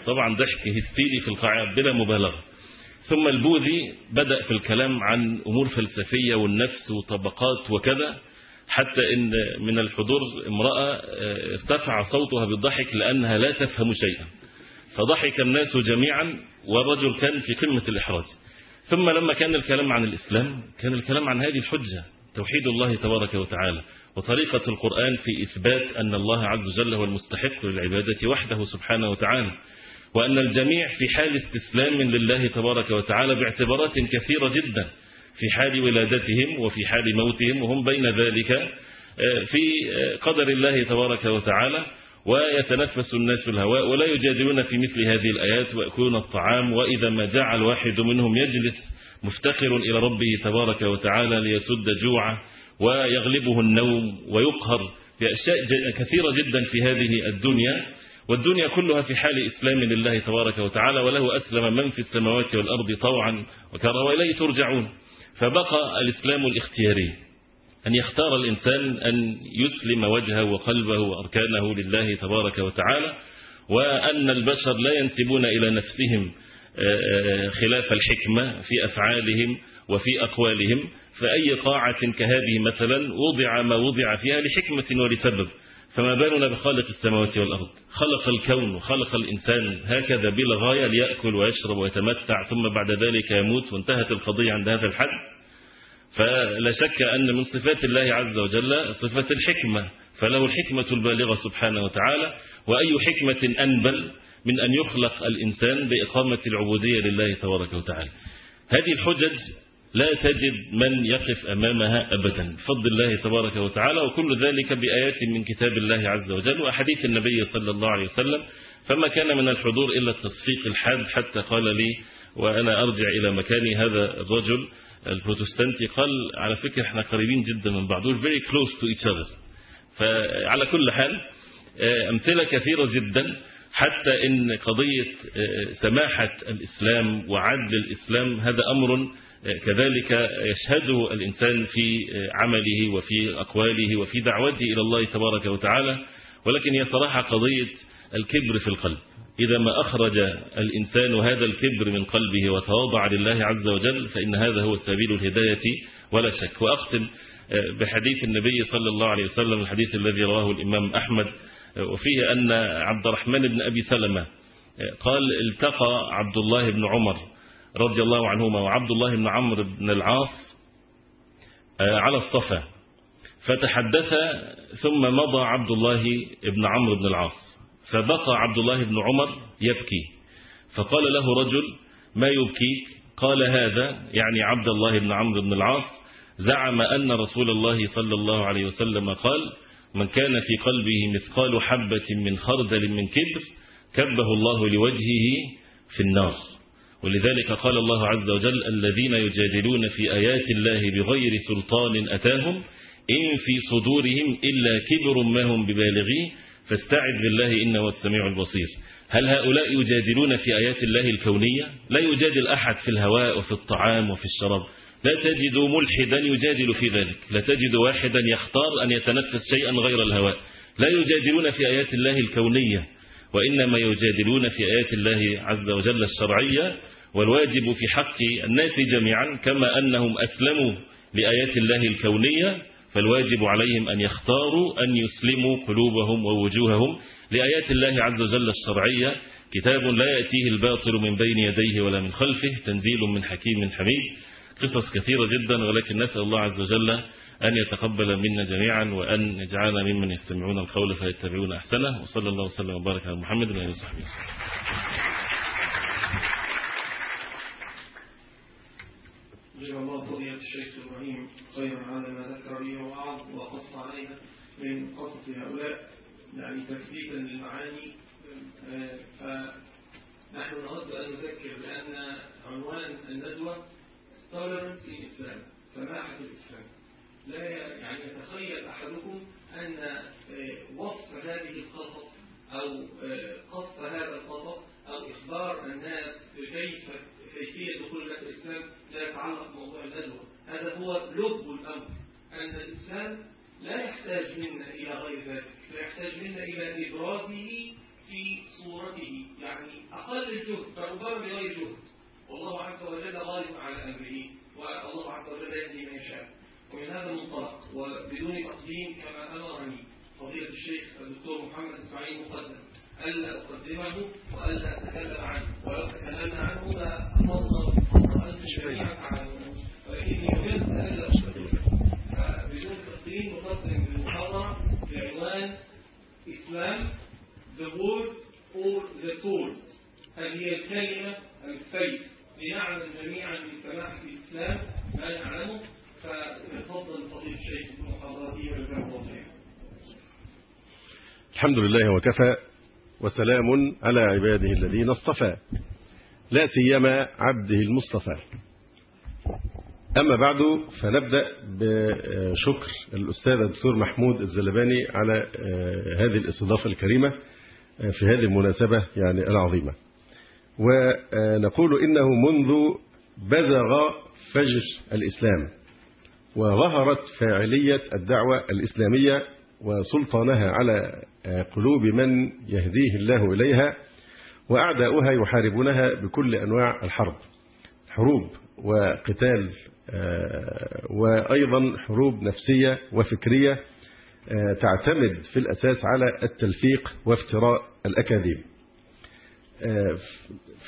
طبعا ضحك هستيري في القاعة بلا مبالغة. ثم البوذي بدأ في الكلام عن أمور فلسفية والنفس وطبقات وكذا حتى إن من الحضور امرأة ارتفع صوتها بالضحك لأنها لا تفهم شيئا فضحك الناس جميعا والرجل كان في قمة الإحراج. ثم لما كان الكلام عن الإسلام كان الكلام عن هذه الحجة توحيد الله تبارك وتعالى وطريقة القرآن في إثبات أن الله عز وجل هو المستحق للعبادة وحده سبحانه وتعالى. وأن الجميع في حال استسلام لله تبارك وتعالى باعتبارات كثيرة جدا في حال ولادتهم وفي حال موتهم وهم بين ذلك في قدر الله تبارك وتعالى ويتنفس الناس الهواء ولا يجادلون في مثل هذه الآيات ويأكلون الطعام وإذا ما جاع الواحد منهم يجلس مفتقر إلى ربه تبارك وتعالى ليسد جوعه ويغلبه النوم ويقهر بأشياء كثيرة جدا في هذه الدنيا. والدنيا كلها في حال إسلام لله تبارك وتعالى وله أسلم من في السماوات والأرض طوعا وكرها وإليه ترجعون. فبقى الإسلام الاختياري أن يختار الإنسان أن يسلم وجهه وقلبه وأركانه لله تبارك وتعالى وأن البشر لا ينسبون إلى نفسهم خلاف الحكمة في أفعالهم وفي أقوالهم. فأي قاعة كهذه مثلا وضع ما وضع فيها لحكمة ولسبب. فما بالنا بخالق السماوات والأرض؟ خلق الكون وخلق الإنسان هكذا بلا غاية ليأكل ويشرب ويتمتع ثم بعد ذلك يموت وانتهت القضية عند هذا الحد. فلا شك أن من صفات الله عز وجل صفة الحكمة فله الحكمة البالغة سبحانه وتعالى. وأي حكمة أنبل من أن يخلق الإنسان بإقامة العبودية لله تبارك وتعالى. هذه الحجج لا تجد من يقف أمامها أبدا. بفضل الله تبارك وتعالى وكل ذلك بآيات من كتاب الله عز وجل وأحاديث النبي صلى الله عليه وسلم. فما كان من الحضور إلا التصفيق الحاد حتى قال لي وأنا أرجع إلى مكاني. هذا الرجل البروتستانتي قال على فكرة إحنا قريبين جدا من بعض we're very close to each other. فعلى كل حال أمثلة كثيرة جدا حتى إن قضية سماحة الإسلام وعدل الإسلام هذا أمر كذلك يشهده الإنسان في عمله وفي أقواله وفي دعوته إلى الله تبارك وتعالى ولكن هي صراحة قضية الكبر في القلب. إذا ما أخرج الإنسان هذا الكبر من قلبه وتواضع لله عز وجل فإن هذا هو سبيل الهداية ولا شك. وأختم بحديث النبي صلى الله عليه وسلم الحديث الذي رواه الإمام أحمد وفيه أن عبد الرحمن بن أبي سلمة قال التقى عبد الله بن عمر رضي الله عنهما وعبد الله بن عمرو بن العاص على الصفا فتحدث ثم مضى عبد الله بن عمرو بن العاص فبقى عبد الله بن عمر يبكي فقال له رجل ما يبكيك؟ قال هذا يعني عبد الله بن عمرو بن العاص زعم أن رسول الله صلى الله عليه وسلم قال من كان في قلبه مثقال حبة من خردل من كبر كبه الله لوجهه في النار. ولذلك قال الله عز وجل الذين يجادلون في آيات الله بغير سلطان أتاهم إن في صدورهم إلا كبر ما هم ببالغيه فاستعذ بالله إنه السميع البصير. هل هؤلاء يجادلون في آيات الله الكونية؟ لا يجادل أحد في الهواء وفي الطعام وفي الشراب. لا تجد ملحدا يجادل في ذلك. لا تجد واحدا يختار أن يتنفس شيئا غير الهواء. لا يجادلون في آيات الله الكونية. وإنما يجادلون في آيات الله عز وجل الشرعية والواجب في حق الناس جميعا كما أنهم أسلموا لآيات الله الكونية فالواجب عليهم أن يختاروا أن يسلموا قلوبهم ووجوههم لآيات الله عز وجل الشرعية. كتاب لا يأتيه الباطل من بين يديه ولا من خلفه تنزيل من حكيم حميد. قصص كثيرة جدا ولكن نسأل الله عز وجل أن يتقبل منا جميعا وأن يجعلنا ممن يستمعون القول فيتبعون أحسنه وصلى الله وسلم وبارك على محمد وعلى آله وصحبه الله فضيلة الشيخ إبراهيم خيرا على ما ذكر به ووعظ وقص علينا من قصص هؤلاء. يعني تثبيتا للمعاني. فنحن نود أن نذكر بأن عنوان الندوة tolerance in Islam سماحة الإسلام. لا يعني يتخيل أحدكم أن آه، وصف هذه القصص أو آه، قص هذا القصص أو إخبار الناس بكيف كيفية دخول الإسلام لا يتعلق بموضوع الندوة هذا هو لب الأمر. أن الإسلام لا يحتاج منا إلى غير ذلك لا يحتاج منا إلى إبرازه في صورته. يعني أقل الجهد فربما بغير جهد. والله عز وجل غالب على أمره والله عز وجل يهدي من يشاء. ومن هذا المنطلق وبدون تقديم كما أمرني فضيلة الشيخ الدكتور محمد إسماعيل مقدم ألا أقدمه وألا أتكلم عنه. ولو تكلمنا عنه لأمرنا وأنتم جميعا تعلمون ولكني أريد ألا أقدمه بدون تقديم مقدم للمحاضرة بعنوان إسلام the word or the sword. هذه الكلمة السيف لنعلم جميعا من سماحة الإسلام ما نعلمه. الشيخ الحمد لله وكفى وسلام على عباده الذين اصطفى. لا سيما عبده المصطفى. أما بعد فنبدأ بشكر الأستاذ الدكتور محمود الزلباني على هذه الاستضافة الكريمة في هذه المناسبة يعني العظيمة. ونقول إنه منذ بزغ فجر الإسلام وظهرت فاعلية الدعوة الإسلامية وسلطانها على قلوب من يهديه الله إليها وأعداؤها يحاربونها بكل أنواع الحرب حروب وقتال وأيضا حروب نفسية وفكرية تعتمد في الأساس على التلفيق وافتراء الأكاذيب.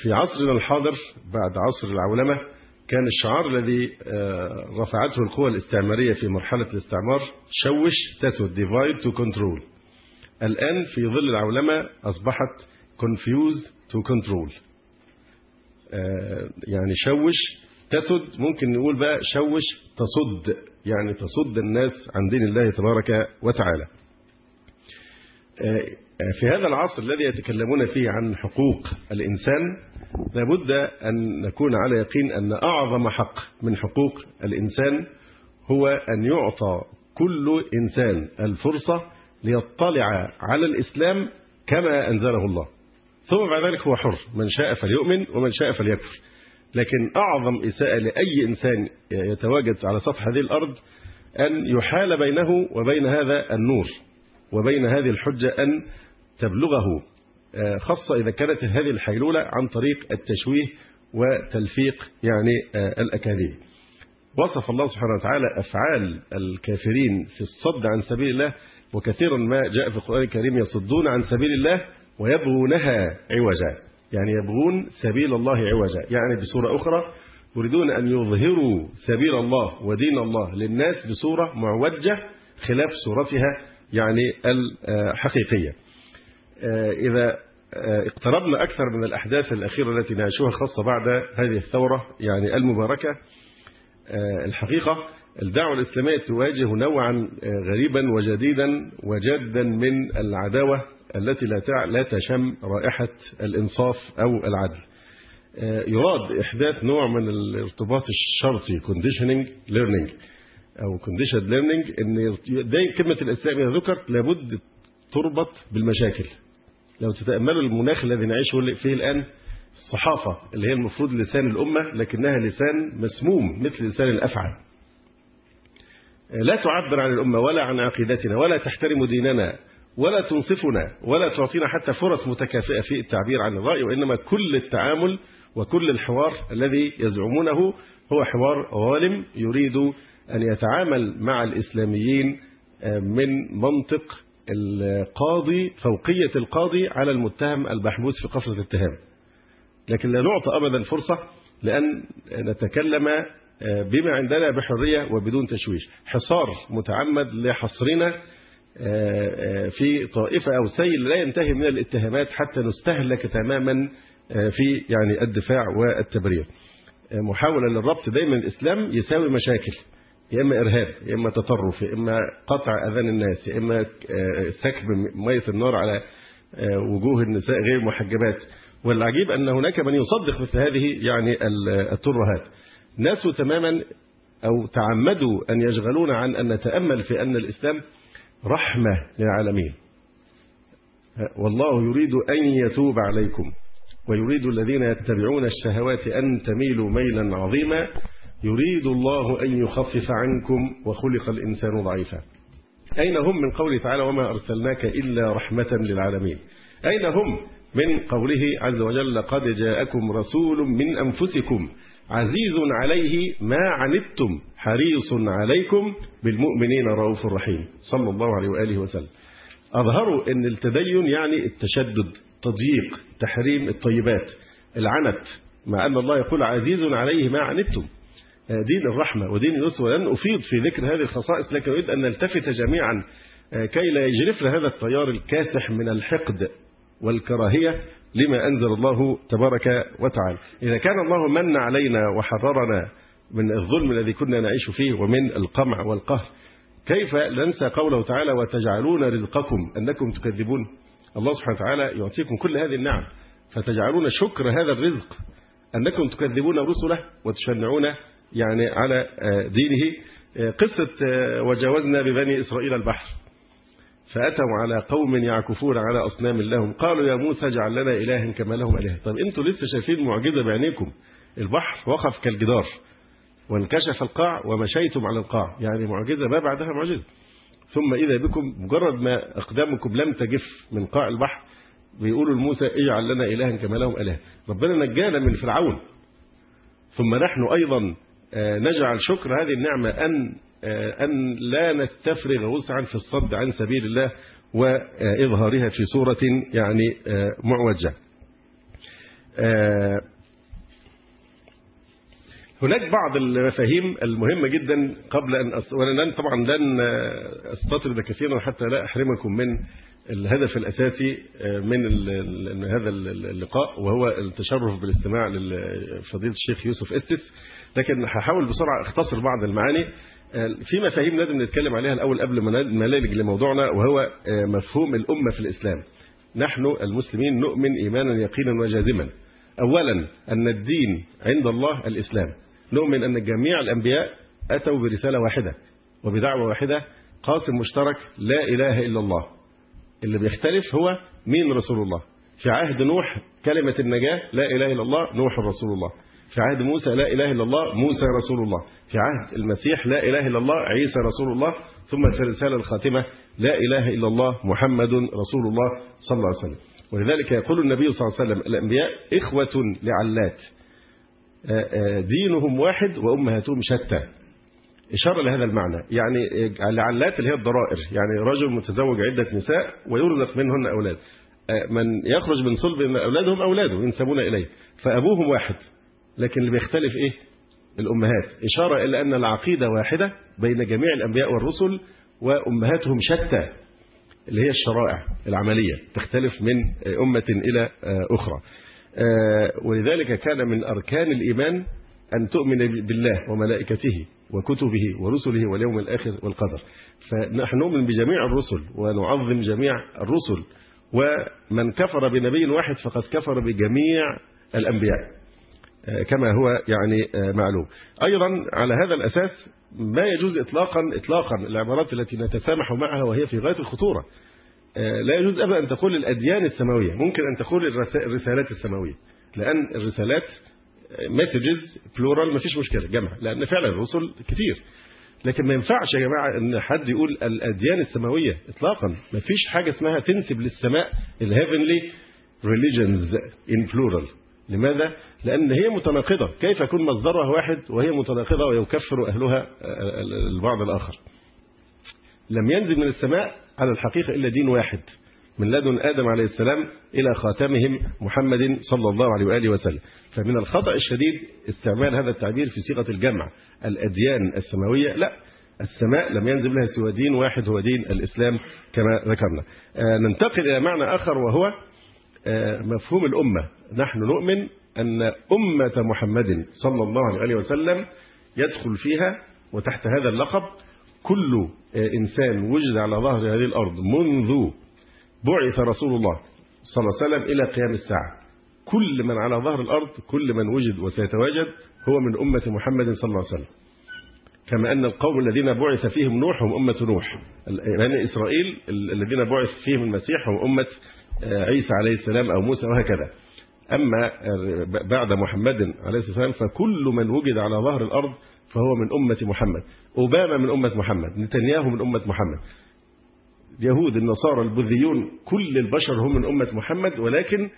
في عصرنا الحاضر بعد عصر العولمة كان الشعار الذي رفعته القوى الاستعمارية في مرحلة الاستعمار شوش تسود divide to control. الآن في ظل العولمة أصبحت confuse to control. يعني شوش تسد ممكن نقول بقى شوش تصد يعني تصد الناس عن دين الله تبارك وتعالى. في هذا العصر الذي يتكلمون فيه عن حقوق الإنسان لابد أن نكون على يقين أن أعظم حق من حقوق الإنسان هو أن يعطى كل إنسان الفرصة ليطلع على الإسلام كما أنزله الله. ثم بعد ذلك هو حر. من شاء فليؤمن ومن شاء فليكفر. لكن أعظم إساءة لأي إنسان يتواجد على سطح هذه الأرض أن يحال بينه وبين هذا النور. وبين هذه الحجة أن تبلغه خاصة إذا كانت هذه الحيلولة عن طريق التشويه وتلفيق يعني الأكاذيب. وصف الله سبحانه وتعالى أفعال الكافرين في الصد عن سبيل الله وكثيرا ما جاء في القرآن الكريم يصدون عن سبيل الله ويبغونها عوجا. يعني يبغون سبيل الله عوجا. يعني بصورة أخرى يريدون أن يظهروا سبيل الله ودين الله للناس بصورة معوجة خلاف صورتها يعني الحقيقية. إذا اقتربنا أكثر من الأحداث الأخيرة التي نعيشها خاصة بعد هذه الثورة يعني المباركة. الحقيقة الدعوة الإسلامية تواجه نوعا غريبا وجديدا وجادا من العداوة التي لا لا تشم رائحة الإنصاف أو العدل. يراد إحداث نوع من الارتباط الشرطي conditioning learning. أو conditioned learning إن دايما كلمة الإسلام إذا ذكرت لابد تربط بالمشاكل. لو تتأملوا المناخ الذي نعيشه فيه الآن الصحافة اللي هي المفروض لسان الأمة لكنها لسان مسموم مثل لسان الأفعى لا تعبر عن الأمة ولا عن عقيدتنا ولا تحترم ديننا ولا تنصفنا ولا تعطينا حتى فرص متكافئة في التعبير عن الرأي وإنما كل التعامل وكل الحوار الذي يزعمونه هو حوار ظالم يريد أن يتعامل مع الإسلاميين من منطق القاضي فوقية القاضي على المتهم المحبوس في قفص الاتهام. لكن لا نعطى أبدا فرصة لأن نتكلم بما عندنا بحرية وبدون تشويش. حصار متعمد لحصرنا في طائفة أو سيل لا ينتهي من الاتهامات حتى نستهلك تماما في يعني الدفاع والتبرير. محاولة للربط دايما الإسلام يساوي مشاكل. يا إما إرهاب يا إما تطرف يا إما قطع أذان الناس يا إما سكب مية النار على وجوه النساء غير المحجبات والعجيب أن هناك من يصدق مثل هذه يعني الترهات. ناس تماما أو تعمدوا أن يشغلون عن أن نتأمل في أن الإسلام رحمة للعالمين. والله يريد أن يتوب عليكم ويريد الذين يتبعون الشهوات أن تميلوا ميلا عظيما. يريد الله أن يخفف عنكم وخلق الإنسان ضعيفا. أين هم من قوله تعالى وما أرسلناك إلا رحمة للعالمين؟ أين هم من قوله عز وجل قد جاءكم رسول من أنفسكم عزيز عليه ما عنتم حريص عليكم بالمؤمنين رؤوف رحيم صلى الله عليه وآله وسلم. أظهروا أن التدين يعني التشدد تضييق تحريم الطيبات العنت مع أن الله يقول عزيز عليه ما عنتم. دين الرحمة ودين اليسر ولن أفيض في ذكر هذه الخصائص لكن أريد أن نلتفت جميعا كي لا يجرفنا هذا التيار الكاسح من الحقد والكراهية لما أنزل الله تبارك وتعالى. إذا كان الله من علينا وحررنا من الظلم الذي كنا نعيش فيه ومن القمع والقهر كيف ننسى قوله تعالى وتجعلون رزقكم أنكم تكذبون؟ الله سبحانه وتعالى يعطيكم كل هذه النعم فتجعلون شكر هذا الرزق أنكم تكذبون رسله وتشنعون يعني على دينه. قصة وجاوزنا ببني إسرائيل البحر. فأتوا على قوم يعكفون على أصنام لهم. قالوا يا موسى اجعل لنا إلها كما لهم إله طب أنتوا لسه شايفين معجزة بعينيكم؟ البحر وقف كالجدار. وانكشف القاع ومشيتم على القاع. يعني معجزة ما بعدها معجزة. ثم إذا بكم مجرد ما أقدامكم لم تجف من قاع البحر بيقولوا لموسى اجعل لنا إلها كما لهم إله ربنا نجانا من فرعون. ثم نحن أيضا نجعل شكر هذه النعمة أن أن لا نستفرغ وسعا في الصد عن سبيل الله وإظهارها في صورة يعني معوجة. هناك بعض المفاهيم المهمة جدا قبل أن أص... ولن طبعا لن أستطرد كثيرا حتى لا أحرمكم من الهدف الأساسي من ال... هذا اللقاء وهو التشرف بالاستماع لفضيلة الشيخ يوسف إستس. لكن هحاول بسرعة أختصر بعض المعاني. في مفاهيم لازم نتكلم عليها الأول قبل ما نلج لموضوعنا وهو مفهوم الأمة في الإسلام. نحن المسلمين نؤمن إيمانا يقينا وجازما. أولا أن الدين عند الله الإسلام. نؤمن أن جميع الأنبياء أتوا برسالة واحدة وبدعوة واحدة قاسم مشترك لا إله إلا الله. اللي بيختلف هو مين رسول الله. في عهد نوح كلمة النجاة لا إله إلا الله نوح رسول الله. في عهد موسى لا إله إلا الله موسى رسول الله. في عهد المسيح لا إله إلا الله عيسى رسول الله. ثم في الرسالة الخاتمة لا إله إلا الله محمد رسول الله صلى الله عليه وسلم. ولذلك يقول النبي صلى الله عليه وسلم الأنبياء إخوة لعلات. دينهم واحد وأمهاتهم شتى. إشارة لهذا المعنى. يعني لعلات اللي هي الضرائر. يعني رجل متزوج عدة نساء ويرزق منهن أولاد. من يخرج من صلب أولادهم أولاده ينسبون إليه. فأبوهم واحد. لكن اللي بيختلف إيه؟ الأمهات. إشارة إلى أن العقيدة واحدة بين جميع الأنبياء والرسل وأمهاتهم شتى اللي هي الشرائع العملية تختلف من أمة إلى أخرى. ولذلك كان من أركان الإيمان أن تؤمن بالله وملائكته وكتبه ورسله واليوم الآخر والقدر. فنحن نؤمن بجميع الرسل ونعظم جميع الرسل. ومن كفر بنبي واحد فقد كفر بجميع الأنبياء. كما هو يعني معلوم. أيضا على هذا الأساس ما يجوز إطلاقا إطلاقا العبارات التي نتسامح معها وهي في غاية الخطورة. لا يجوز أبدا أن تقول الأديان السماوية ممكن أن تقول الرسالات السماوية لأن الرسالات messages plural فيش مشكلة جمع لأن فعلا الرسل كتير. لكن ما ينفعش يا جماعة أن حد يقول الأديان السماوية إطلاقا. ما فيش حاجة اسمها تنسب للسماء الهيفنلي religions in plural. لماذا؟ لأن هي متناقضة. كيف يكون مصدرها واحد وهي متناقضة ويكفر أهلها البعض الآخر؟ لم ينزل من السماء على الحقيقة إلا دين واحد من لدن آدم عليه السلام إلى خاتمهم محمد صلى الله عليه وآله وسلم. فمن الخطأ الشديد استعمال هذا التعبير في صيغة الجمع. الأديان السماوية لا السماء لم ينزل لها سوى دين واحد هو دين الإسلام كما ذكرنا. ننتقل إلى معنى آخر وهو مفهوم الأمة. نحن نؤمن أن أمة محمد صلى الله عليه وسلم يدخل فيها وتحت هذا اللقب كل إنسان وجد على ظهر هذه الأرض منذ بعث رسول الله صلى الله عليه وسلم إلى قيام الساعة. كل من على ظهر الأرض كل من وجد وسيتواجد هو من أمة محمد صلى الله عليه وسلم. كما أن القوم الذين بعث فيهم نوح هم أمة نوح. بني إسرائيل الذين بعث فيهم المسيح هم أمة عيسى عليه السلام أو موسى وهكذا. أما بعد محمد عليه الصلاة والسلام فكل من وجد على ظهر الأرض فهو من أمة محمد. أوباما من أمة محمد نتنياهو من أمة محمد. اليهود النصارى البوذيون كل البشر هم من أمة محمد ولكن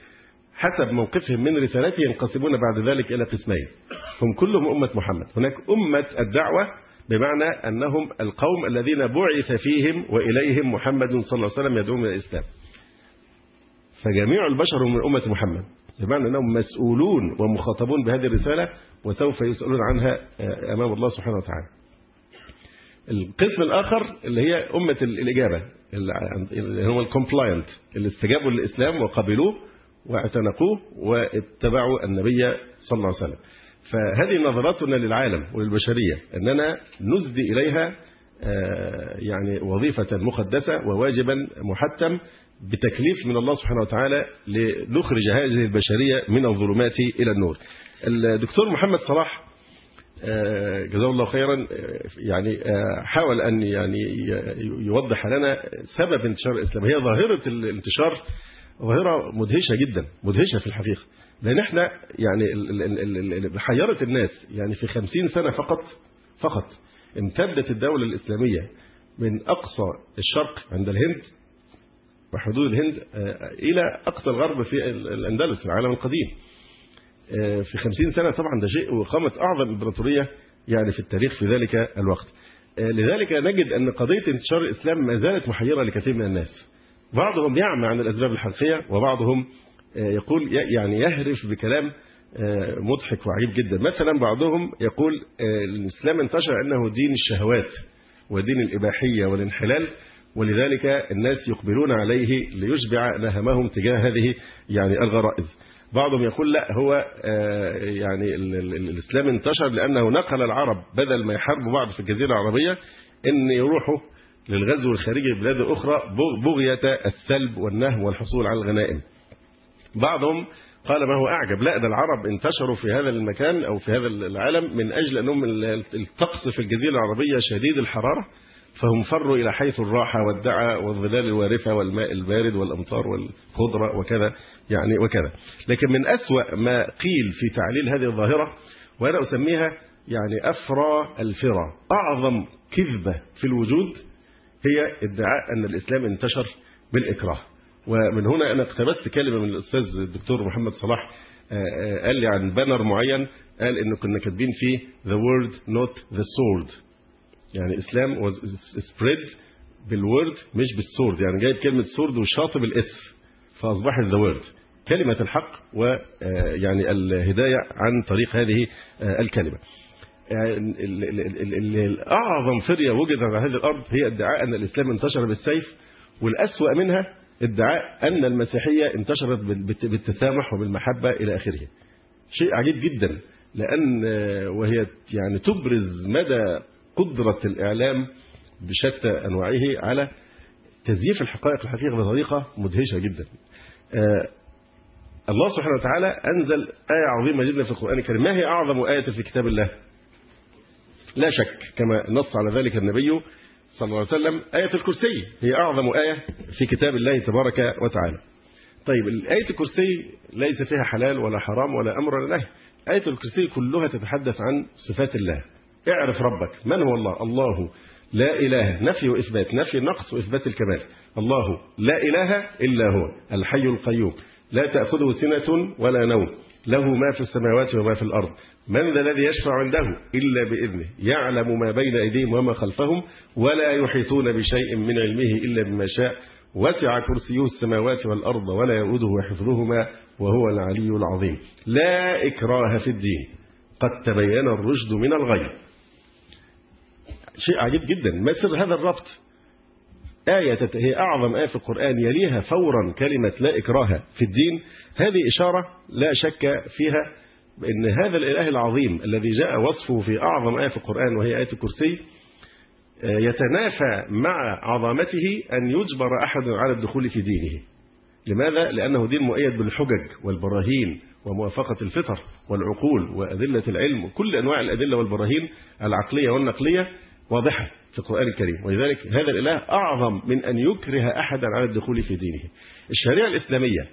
حسب موقفهم من رسالته ينقسمون بعد ذلك إلى قسمين. هم كلهم أمة محمد. هناك أمة الدعوة بمعنى أنهم القوم الذين بعث فيهم وإليهم محمد صلى الله عليه وسلم يدعون إلى الإسلام. فجميع البشر من أمة محمد. بمعنى أنهم مسؤولون ومخاطبون بهذه الرسالة وسوف يسألون عنها أمام الله سبحانه وتعالى. القسم الآخر اللي هي أمة الإجابة اللي هم الكومبلاينت اللي استجابوا للإسلام وقبلوه واعتنقوه واتبعوا النبي صلى الله عليه وسلم. فهذه نظرتنا للعالم وللبشرية أننا نسدي إليها يعني وظيفة مقدسة وواجبا محتم بتكليف من الله سبحانه وتعالى لنخرج هذه البشرية من الظلمات إلى النور. الدكتور محمد صلاح جزاه الله خيرا يعني حاول أن يعني يوضح لنا سبب انتشار الإسلام. هي ظاهرة الانتشار ظاهرة مدهشة جدا مدهشة في الحقيقة. لأن إحنا يعني حيرت الناس يعني في خمسين سنة فقط فقط امتدت الدولة الإسلامية من أقصى الشرق عند الهند وحدود الهند إلى أقصى الغرب في الأندلس في العالم القديم. في خمسين سنة طبعا ده شيء وقامت أعظم إمبراطورية يعني في التاريخ في ذلك الوقت. لذلك نجد أن قضية انتشار الإسلام ما زالت محيرة لكثير من الناس. بعضهم يعمى عن الأسباب الحقيقية وبعضهم يقول يعني يهرف بكلام مضحك وعجيب جدا. مثلا بعضهم يقول الإسلام انتشر أنه دين الشهوات ودين الإباحية والانحلال ولذلك الناس يقبلون عليه ليشبع نهمهم تجاه هذه يعني الغرائز. بعضهم يقول لا هو يعني الإسلام انتشر لأنه نقل العرب بدل ما يحاربوا بعض في الجزيرة العربية أن يروحوا للغزو الخارجي لبلاد أخرى بغية السلب والنهب والحصول على الغنائم. بعضهم قال ما هو أعجب لا ده العرب انتشروا في هذا المكان أو في هذا العالم من أجل أنهم الطقس في الجزيرة العربية شديد الحرارة. فهم فروا إلى حيث الراحة والدعى والظلال الوارفة والماء البارد والأمطار والخضرة وكذا يعني وكذا. لكن من أسوأ ما قيل في تعليل هذه الظاهرة وأنا أسميها يعني أفرى الفرى أعظم كذبة في الوجود هي ادعاء أن الإسلام انتشر بالإكراه. ومن هنا أنا اقتبست كلمة من الأستاذ الدكتور محمد صلاح قال لي عن banner معين قال إنه كنا كاتبين فيه the word not the sword يعني was spread بال word مش بال sword يعني جايب كلمة sword وشاطب ال S فأصبحت the word. كلمة الحق ويعني الهداية عن طريق هذه الكلمة. أعظم فرية وجدت على هذه الأرض هي ادعاء أن الإسلام انتشر بالسيف والأسوأ منها ادعاء أن المسيحية انتشرت بالت- بالتسامح وبالمحبة إلى آخره. شيء عجيب جدا لأن وهي يعني تبرز مدى قدرة الإعلام بشتى أنواعه على تزييف الحقائق الحقيقة بطريقة مدهشة جدا. آه، الله سبحانه وتعالى أنزل آية عظيمة جدا في القرآن الكريم. ما هي أعظم آية في كتاب الله؟ لا شك كما نص على ذلك النبي صلى الله عليه وسلم آية الكرسي هي أعظم آية في كتاب الله تبارك وتعالى. طيب آية الكرسي ليس فيها حلال ولا حرام ولا أمر ولا نهي. آية الكرسي كلها تتحدث عن صفات الله. اعرف ربك. من هو الله؟ الله لا إله. نفي وإثبات. نفي النقص وإثبات الكمال. الله لا إله إلا هو الحي القيوم. لا تأخذه سنة ولا نوم. له ما في السماوات وما في الأرض. من ذا الذي يشفع عنده؟ إلا بإذنه. يعلم ما بين أيديهم وما خلفهم ولا يحيطون بشيء من علمه إلا بما شاء. وسع كرسيه السماوات والأرض ولا يؤوده حفظهما وهو العلي العظيم. لا إكراه في الدين. قد تبين الرشد من الغي. شيء عجيب جدا. ما سر هذا الربط؟ آية هي أعظم آية في القرآن يليها فورا كلمة لا إكراه في الدين. هذه إشارة لا شك فيها بأن هذا الإله العظيم الذي جاء وصفه في أعظم آية في القرآن وهي آية الكرسي آه، يتنافى مع عظمته أن يجبر أحد على الدخول في دينه. لماذا؟ لأنه دين مؤيد بالحجج والبراهين وموافقة الفطر والعقول وأدلة العلم وكل أنواع الأدلة والبراهين العقلية والنقلية. واضحة في القرآن الكريم. ولذلك هذا الإله أعظم من أن يكره أحدا على الدخول في دينه. الشريعة الإسلامية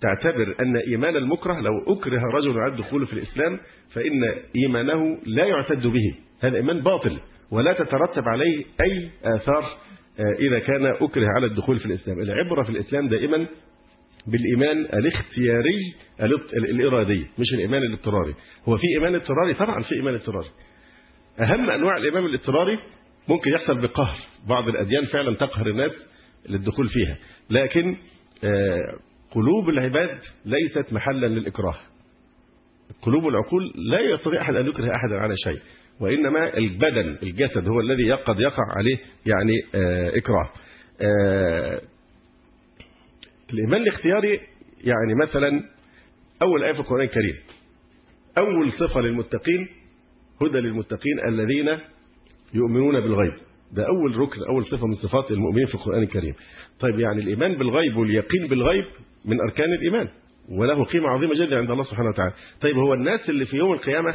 تعتبر أن إيمان المكره لو أكره رجل على الدخول في الإسلام فإن إيمانه لا يعتد به. هذا إيمان باطل ولا تترتب عليه أي آثار آه، إذا كان أكره على الدخول في الإسلام. العبرة في الإسلام دائما بالإيمان الاختياري الإرادي مش الإيمان الاضطراري. هو في إيمان اضطراري؟ طبعا في إيمان اضطراري. أهم أنواع الإيمان الاضطراري ممكن يحصل بقهر. بعض الأديان فعلا تقهر الناس للدخول فيها. لكن آه، قلوب العباد ليست محلا للإكراه. قلوب العقول لا يستطيع أحد أن يكره أحدا على شيء. وإنما البدن الجسد هو الذي قد يقع عليه يعني آه، إكراه. آه، الإيمان الاختياري يعني مثلا أول آية في القرآن الكريم. أول صفة للمتقين هدى للمتقين الذين يؤمنون بالغيب. ده أول ركن أول صفة من صفات المؤمنين في القرآن الكريم. طيب يعني الإيمان بالغيب واليقين بالغيب من أركان الإيمان وله قيمة عظيمة جدا عند الله سبحانه وتعالى. طيب هو الناس اللي في يوم القيامة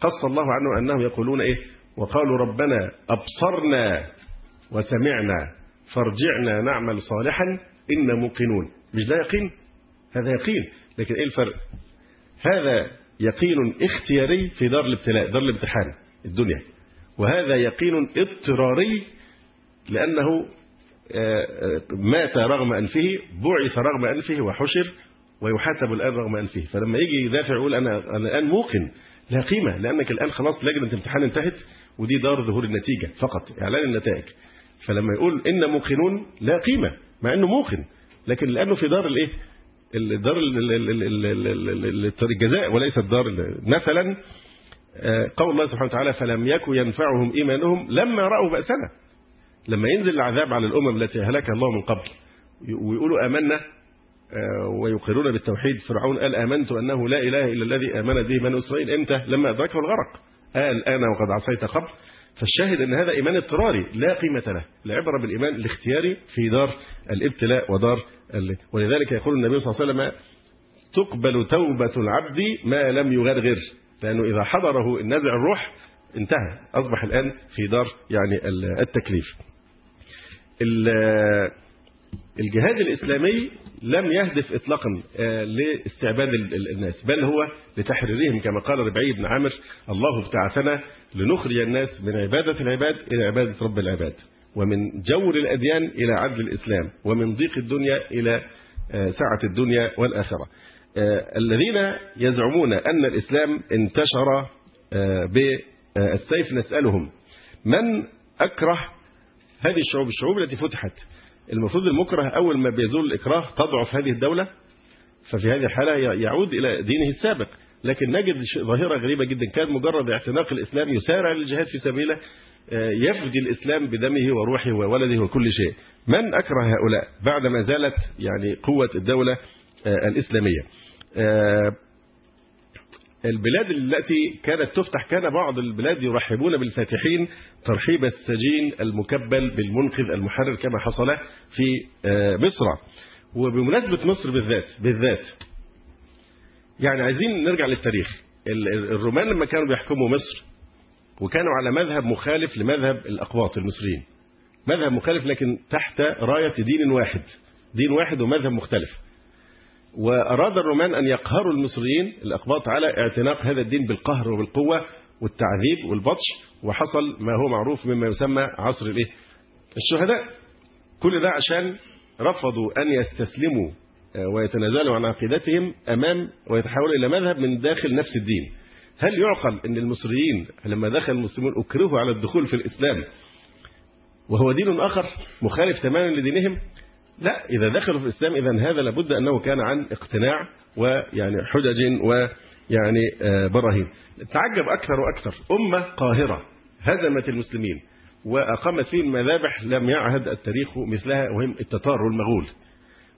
قص الله عنه أنهم يقولون إيه؟ وقالوا ربنا أبصرنا وسمعنا فارجعنا نعمل صالحا إنا موقنون. مش ده يقين؟ هذا يقين. لكن إيه الفرق؟ هذا يقين اختياري في دار الابتلاء دار الامتحان الدنيا. وهذا يقين اضطراري لأنه آه، آه، مات رغم أنفه بعث رغم أنفه وحشر ويحاسب الآن رغم أنفه. فلما يجي يدافع يقول أنا أنا الآن موقن. لا قيمة لأنك الآن خلاص لجنة الامتحان انتهت ودي دار ظهور النتيجة فقط إعلان النتائج. فلما يقول إن موقنون لا قيمة مع أنه موقن لكن لأنه في دار الإيه؟ الدار ال- ال- ال- ال- ال- ال- ال- الجزاء وليس الدار ال- مثلا آه، قول الله سبحانه وتعالى فلم يكن ينفعهم إيمانهم لما رأوا بأسنا. لما ينزل العذاب على الأمم التي هلكها الله من قبل ويقولوا آمنا آه، ويقرون بالتوحيد. فرعون قال آمنت أنه لا إله إلا الذي آمنت به بنو إسرائيل. إمتى؟ لما أدركه الغرق. قال أنا وقد عصيت قبل. فالشاهد أن هذا إيمان اضطراري لا قيمة له. العبرة بالإيمان الاختياري في دار الابتلاء ودار. ولذلك يقول النبي صلى الله عليه وسلم تقبل توبة العبد ما لم يغرغر لأنه إذا حضره النزع الروح انتهى أصبح الآن في دار يعني ال- التكليف. ال- الجهاد الإسلامي لم يهدف إطلاقا آه، لاستعباد ال- ال- الناس بل هو لتحريرهم كما قال ربعي بن عامر الله ابتعثنا لنخرج الناس من عبادة العباد إلى عبادة رب العباد. ومن جور الأديان إلى عدل الإسلام ومن ضيق الدنيا إلى آه، سعة الدنيا والآخرة. آه، الذين يزعمون أن الإسلام انتشر آه، بالسيف نسألهم من أكره هذه الشعوب؟ الشعوب التي فتحت. المفروض المكره أول ما بيزول الإكراه تضعف هذه الدولة ففي هذه الحالة يعود إلى دينه السابق. لكن نجد ظاهرة غريبة جدا. كان مجرد اعتناق الإسلام يسارع للجهاد في سبيله آه، يفدي الإسلام بدمه وروحه وولده وكل شيء. من أكره هؤلاء بعد ما زالت يعني قوة الدولة آه، الإسلامية؟ آه، البلاد التي كانت تفتح كان بعض البلاد يرحبون بالفاتحين ترحيب السجين المكبل بالمنقذ المحرر كما حصل في مصر. وبمناسبة مصر بالذات بالذات يعني عايزين نرجع للتاريخ. ال- ال- الرومان لما كانوا بيحكموا مصر وكانوا على مذهب مخالف لمذهب الأقباط المصريين. مذهب مخالف لكن تحت راية دين واحد. دين واحد ومذهب مختلف. وأراد الرومان أن يقهروا المصريين الأقباط على اعتناق هذا الدين بالقهر وبالقوة والتعذيب والبطش وحصل ما هو معروف مما يسمى عصر الإيه؟ الشهداء. كل ده عشان رفضوا أن يستسلموا ويتنازلوا عن عقيدتهم أمام ويتحولوا إلى مذهب من داخل نفس الدين. هل يعقل أن المصريين لما دخل المسلمون أكرهوا على الدخول في الإسلام وهو دين آخر مخالف تماما لدينهم؟ لا إذا دخلوا في الإسلام إذا هذا لابد أنه كان عن اقتناع ويعني حجج ويعني آه، براهين. تعجب أكثر وأكثر. أمة قاهرة هزمت المسلمين وأقامت فيهم مذابح لم يعهد التاريخ مثلها وهم التتار والمغول.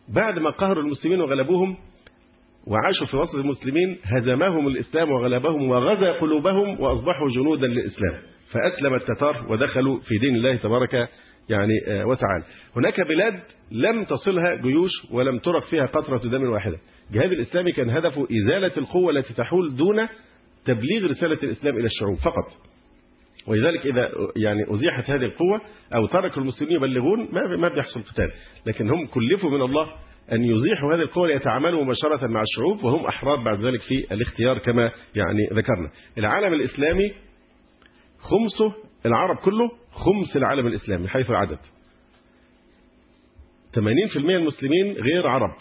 بعد ما قهروا المسلمين وغلبوهم وعاشوا في وسط المسلمين هزمهم الإسلام وغلبهم وغزا قلوبهم وأصبحوا جنودا للإسلام. فأسلم التتار ودخلوا في دين الله تبارك يعني آه، وتعالى. هناك بلاد لم تصلها جيوش ولم ترك فيها قطرة دم واحدة. الجهاد الإسلامي كان هدفه إزالة القوة التي تحول دون تبليغ رسالة الإسلام إلى الشعوب فقط. ولذلك إذا يعني أزيحت هذه القوة أو تركوا المسلمين يبلغون ما ما بيحصل قتال. لكن هم كلفوا من الله أن يزيحوا هذه القوة ليتعاملوا مباشرة مع الشعوب وهم أحرار بعد ذلك في الاختيار كما يعني ذكرنا. العالم الإسلامي خمسه العرب كله خمس العالم الإسلامي حيث العدد. 80% المسلمين غير عرب.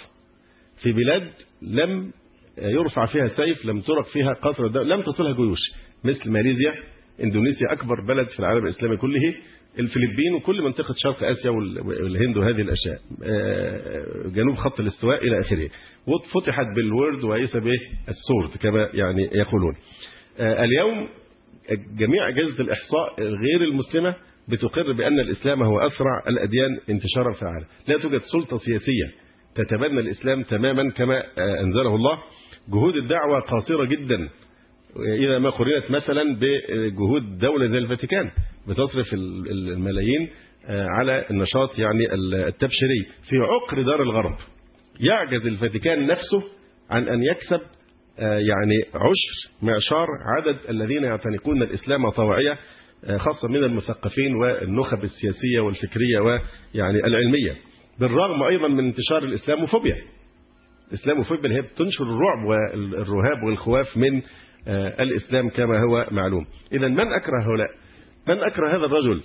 في بلاد لم يرفع فيها سيف لم ترك فيها الدم لم تصلها جيوش مثل ماليزيا اندونيسيا أكبر بلد في العالم الإسلامي كله. الفلبين وكل منطقة شرق آسيا وال- والهند وهذه الأشياء. آه، جنوب خط الاستواء إلى آخره. وفتحت بالورد وليس بالسورد كما يعني يقولون. آه، اليوم جميع أجهزة الإحصاء غير المسلمة بتقر بأن الإسلام هو أسرع الأديان انتشارا في العالم. لا توجد سلطة سياسية تتبنى الإسلام تماما كما آه، أنزله الله. جهود الدعوة قاصرة جدا. إذا ما قرنت مثلا بجهود دولة زي الفاتيكان بتصرف ال- ال- الملايين آه، على النشاط يعني ال- التبشيري في عقر دار الغرب. يعجز الفاتيكان نفسه عن أن يكسب آه، يعني عشر معشار عدد الذين يعتنقون الإسلام طوعية آه، خاصة من المثقفين والنخب السياسية والفكرية ويعني العلمية. بالرغم أيضا من انتشار الإسلاموفوبيا. الإسلاموفوبيا اللي هي بتنشر الرعب والرهاب والخواف من الإسلام كما هو معلوم. إذا من أكره هؤلاء؟ من أكره هذا الرجل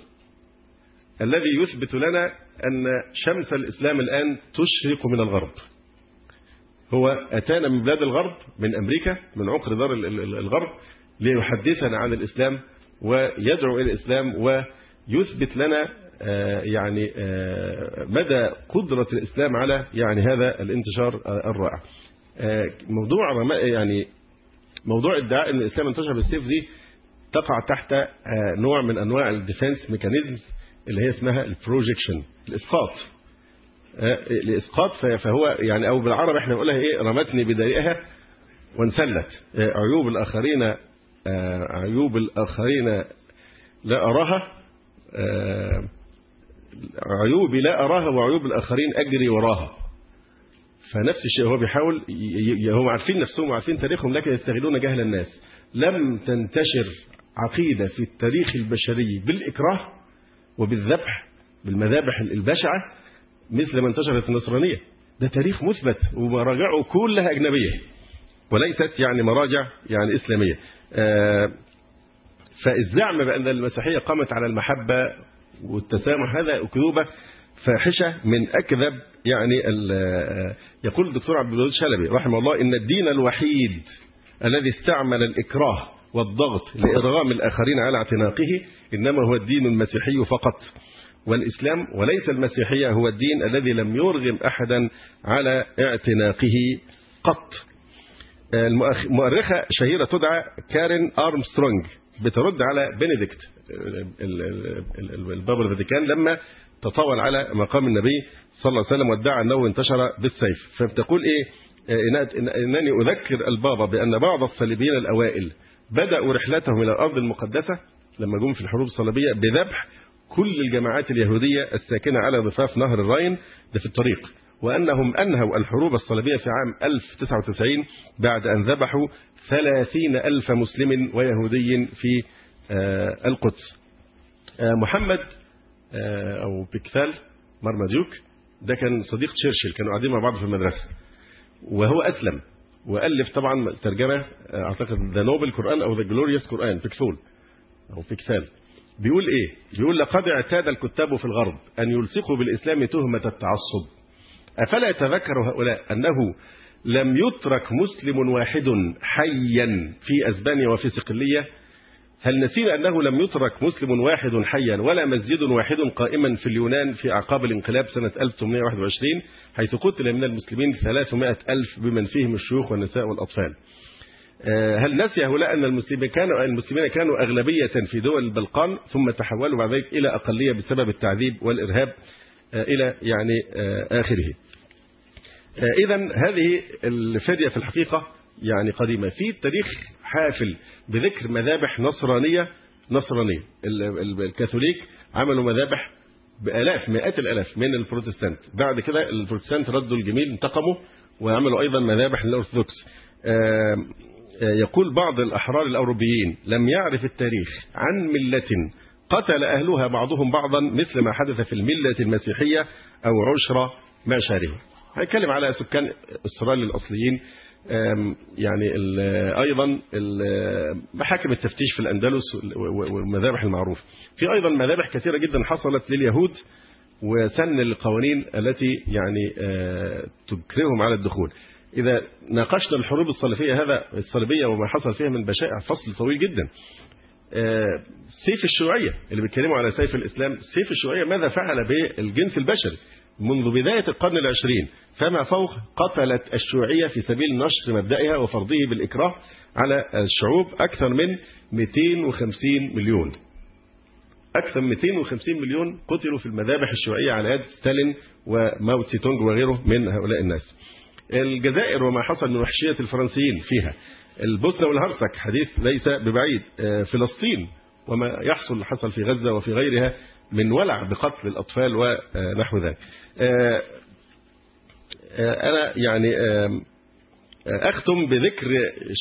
الذي يثبت لنا أن شمس الإسلام الآن تشرق من الغرب. هو أتانا من بلاد الغرب من أمريكا من عقر دار ال- ال- الغرب ليحدثنا عن الإسلام ويدعو إلى الإسلام ويثبت لنا آه، يعني آه، مدى قدرة الإسلام على يعني هذا الانتشار آه، الرائع. آه، موضوع يعني موضوع ادعاء ان الإسلام انتشر بالسيف دي تقع تحت آه، نوع من أنواع ال defense mechanisms اللي هي اسمها ال projection الإسقاط. آه، الإسقاط فهو يعني أو بالعربي إحنا بنقولها إيه رمتني بدائها وانسلت. آه، عيوب الآخرين عيوب الآخرين لا أراها عيوبي لا أراها وعيوب الآخرين أجري وراها. فنفس الشيء هو بيحاول هم عارفين نفسهم وعارفين تاريخهم لكن يستغلون جهل الناس. لم تنتشر عقيدة في التاريخ البشري بالإكراه وبالذبح بالمذابح البشعة مثل ما انتشرت النصرانية. ده تاريخ مثبت ومراجعه كلها أجنبية وليست يعني مراجع يعني إسلامية. آه، فالزعم بأن المسيحية قامت على المحبة والتسامح هذا أكذوبة فاحشة من أكذب يعني يقول الدكتور عبد الودود شلبي رحمه الله إن الدين الوحيد الذي استعمل الإكراه والضغط لإرغام الآخرين على اعتناقه إنما هو الدين المسيحي فقط والإسلام وليس المسيحية هو الدين الذي لم يرغم أحدا على اعتناقه قط. مؤرخة شهيرة تدعى كارين أرمسترونج بترد على بنديكت ال- ال- ال- ال- البابا الفاتيكان لما تطاول على مقام النبي صلى الله عليه وسلم وادعى أنه انتشر بالسيف. فبتقول إيه؟ آه، إنني أذكر البابا بأن بعض الصليبيين الأوائل بدأوا رحلتهم إلى الأرض المقدسة لما جم في الحروب الصليبية بذبح كل الجماعات اليهودية الساكنة على ضفاف نهر الراين ده في الطريق. وأنهم أنهوا الحروب الصليبية في عام 1099 بعد أن ذبحوا ثلاثين ألف مسلم ويهودي في آه، القدس. آه، محمد أو بيكثال مرمديوك ده كان صديق تشرشل كانوا قاعدين مع بعض في المدرسة. وهو أسلم. وألف طبعا ترجمة آه، أعتقد The Noble Quran أو The Glorious Quran بيكثول أو بيكثال بيقول إيه؟ بيقول لقد اعتاد الكتاب في الغرب أن يلصقوا بالإسلام تهمة التعصب. أفلا يتذكر هؤلاء أنه لم يترك مسلم واحد حيا في أسبانيا وفي صقلية هل نسينا أنه لم يترك مسلم واحد حيا ولا مسجد واحد قائما في اليونان في أعقاب الانقلاب سنة 1821 حيث قتل من المسلمين 300 ألف بمن فيهم الشيوخ والنساء والأطفال. آه، هل نسي هؤلاء أن المسلمين كانوا المسلمين كانوا أغلبية في دول البلقان ثم تحولوا بعد ذلك إلى أقلية بسبب التعذيب والإرهاب آه، إلى يعني آه، آخره. إذا هذه الفدية في الحقيقة. يعني قديمة. في التاريخ حافل بذكر مذابح نصرانية نصرانية ال- ال- الكاثوليك عملوا مذابح بآلاف مئات الآلاف من البروتستانت. بعد كده البروتستانت ردوا الجميل انتقموا وعملوا أيضا مذابح للأرثوذكس. آه، يقول بعض الأحرار الأوروبيين لم يعرف التاريخ عن ملة قتل أهلها بعضهم بعضا مثل ما حدث في الملة المسيحية أو عشر معشارها هنتكلم على سكان استراليا الأصليين يعني ال- أيضا ال- محاكم التفتيش في الأندلس وال- والمذابح المعروفة في أيضا مذابح كثيرة جدا حصلت لليهود وسن القوانين التي يعني آه، تكرههم على الدخول. إذا ناقشنا الحروب الصليبية هذا الصليبية وما حصل فيها من بشائع فصل طويل جدا. آه، سيف الشيوعية اللي بيتكلموا على سيف الإسلام سيف الشيوعية ماذا فعل بالجنس البشري؟ منذ بداية القرن العشرين فما فوق قتلت الشيوعية في سبيل نشر مبدئها وفرضه بالإكراه على الشعوب أكثر من 250 مليون. أكثر من 250 مليون قتلوا في المذابح الشيوعية على يد ستالين وماو تسي تونج وغيره من هؤلاء الناس. الجزائر وما حصل من وحشية الفرنسيين فيها. البوسنة والهرسك حديث ليس ببعيد. آه، فلسطين وما يحصل حصل في غزة وفي غيرها من ولع بقتل الأطفال ونحو ذلك. أنا يعني آه، أختم بذكر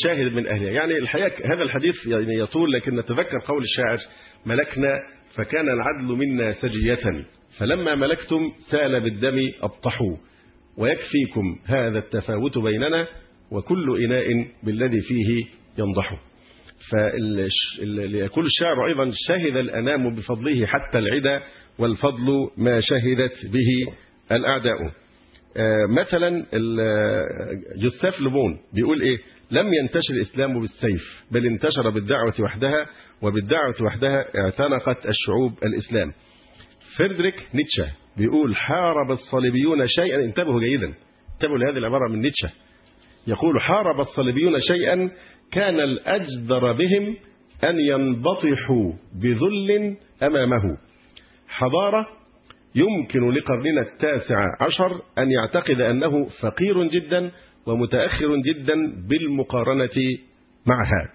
شاهد من أهلها. يعني الحقيقة هذا الحديث يعني يطول لكن نتذكر قول الشاعر ملكنا فكان العدل منا سجية فلما ملكتم سال بالدم أبطحوا ويكفيكم هذا التفاوت بيننا وكل إناء بالذي فيه ينضح. فيقول الشاعر أيضا شهد الأنام بفضله حتى العدا والفضل ما شهدت به الأعداء. آه، مثلا ال- جوستاف لومون بيقول إيه؟ لم ينتشر الإسلام بالسيف بل انتشر بالدعوة وحدها وبالدعوة وحدها اعتنقت الشعوب الإسلام. فريدريك نيتشه بيقول حارب الصليبيون شيئا انتبهوا جيدا انتبهوا لهذه العبارة من نيتشه. يقول حارب الصليبيون شيئا كان الأجدر بهم أن ينبطحوا بذل أمامه. حضارة يمكن لقرننا التاسع عشر أن يعتقد أنه فقير جدا ومتأخر جدا بالمقارنة معها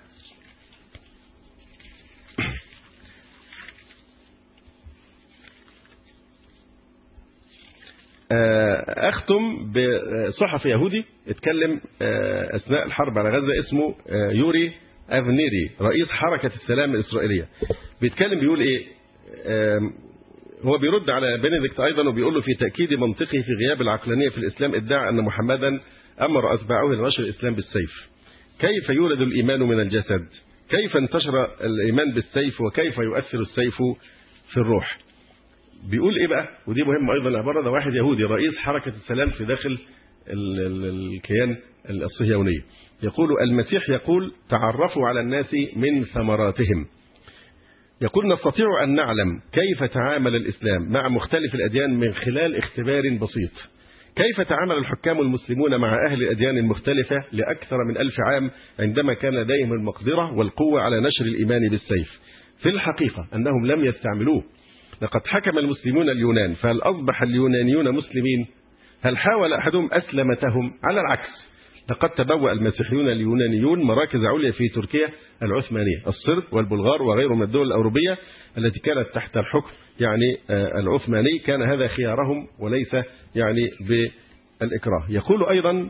آه، أختم بصحفي يهودي اتكلم آه، أثناء الحرب على غزة اسمه آه، يوري أفنيري رئيس حركة السلام الإسرائيلية. بيتكلم بيقول إيه؟ هو بيرد على بنديكت أيضا وبيقول له في تأكيد منطقه في غياب العقلانية في الإسلام ادعى أن محمدا أمر أتباعه لنشر الإسلام بالسيف. كيف يولد الإيمان من الجسد؟ كيف انتشر الإيمان بالسيف وكيف يؤثر السيف في الروح؟ بيقول إيه بقى؟ ودي مهمة أيضا العباره ده واحد يهودي رئيس حركة السلام في داخل ال- ال- الكيان الصهيونية. يقول المسيح يقول تعرفوا على الناس من ثمراتهم. يقول نستطيع أن نعلم كيف تعامل الإسلام مع مختلف الأديان من خلال اختبار بسيط. كيف تعامل الحكام المسلمون مع أهل الأديان المختلفة لأكثر من ألف عام عندما كان لديهم المقدرة والقوة على نشر الإيمان بالسيف؟ في الحقيقة أنهم لم يستعملوه. لقد حكم المسلمون اليونان فهل أصبح اليونانيون مسلمين؟ هل حاول أحدهم أسلمتهم؟ على العكس لقد تبوأ المسيحيون اليونانيون مراكز عليا في تركيا العثمانية الصرب والبلغار وغيرهم من الدول الأوروبية التي كانت تحت الحكم يعني العثماني. كان هذا خيارهم وليس يعني بالإكراه. يقول أيضا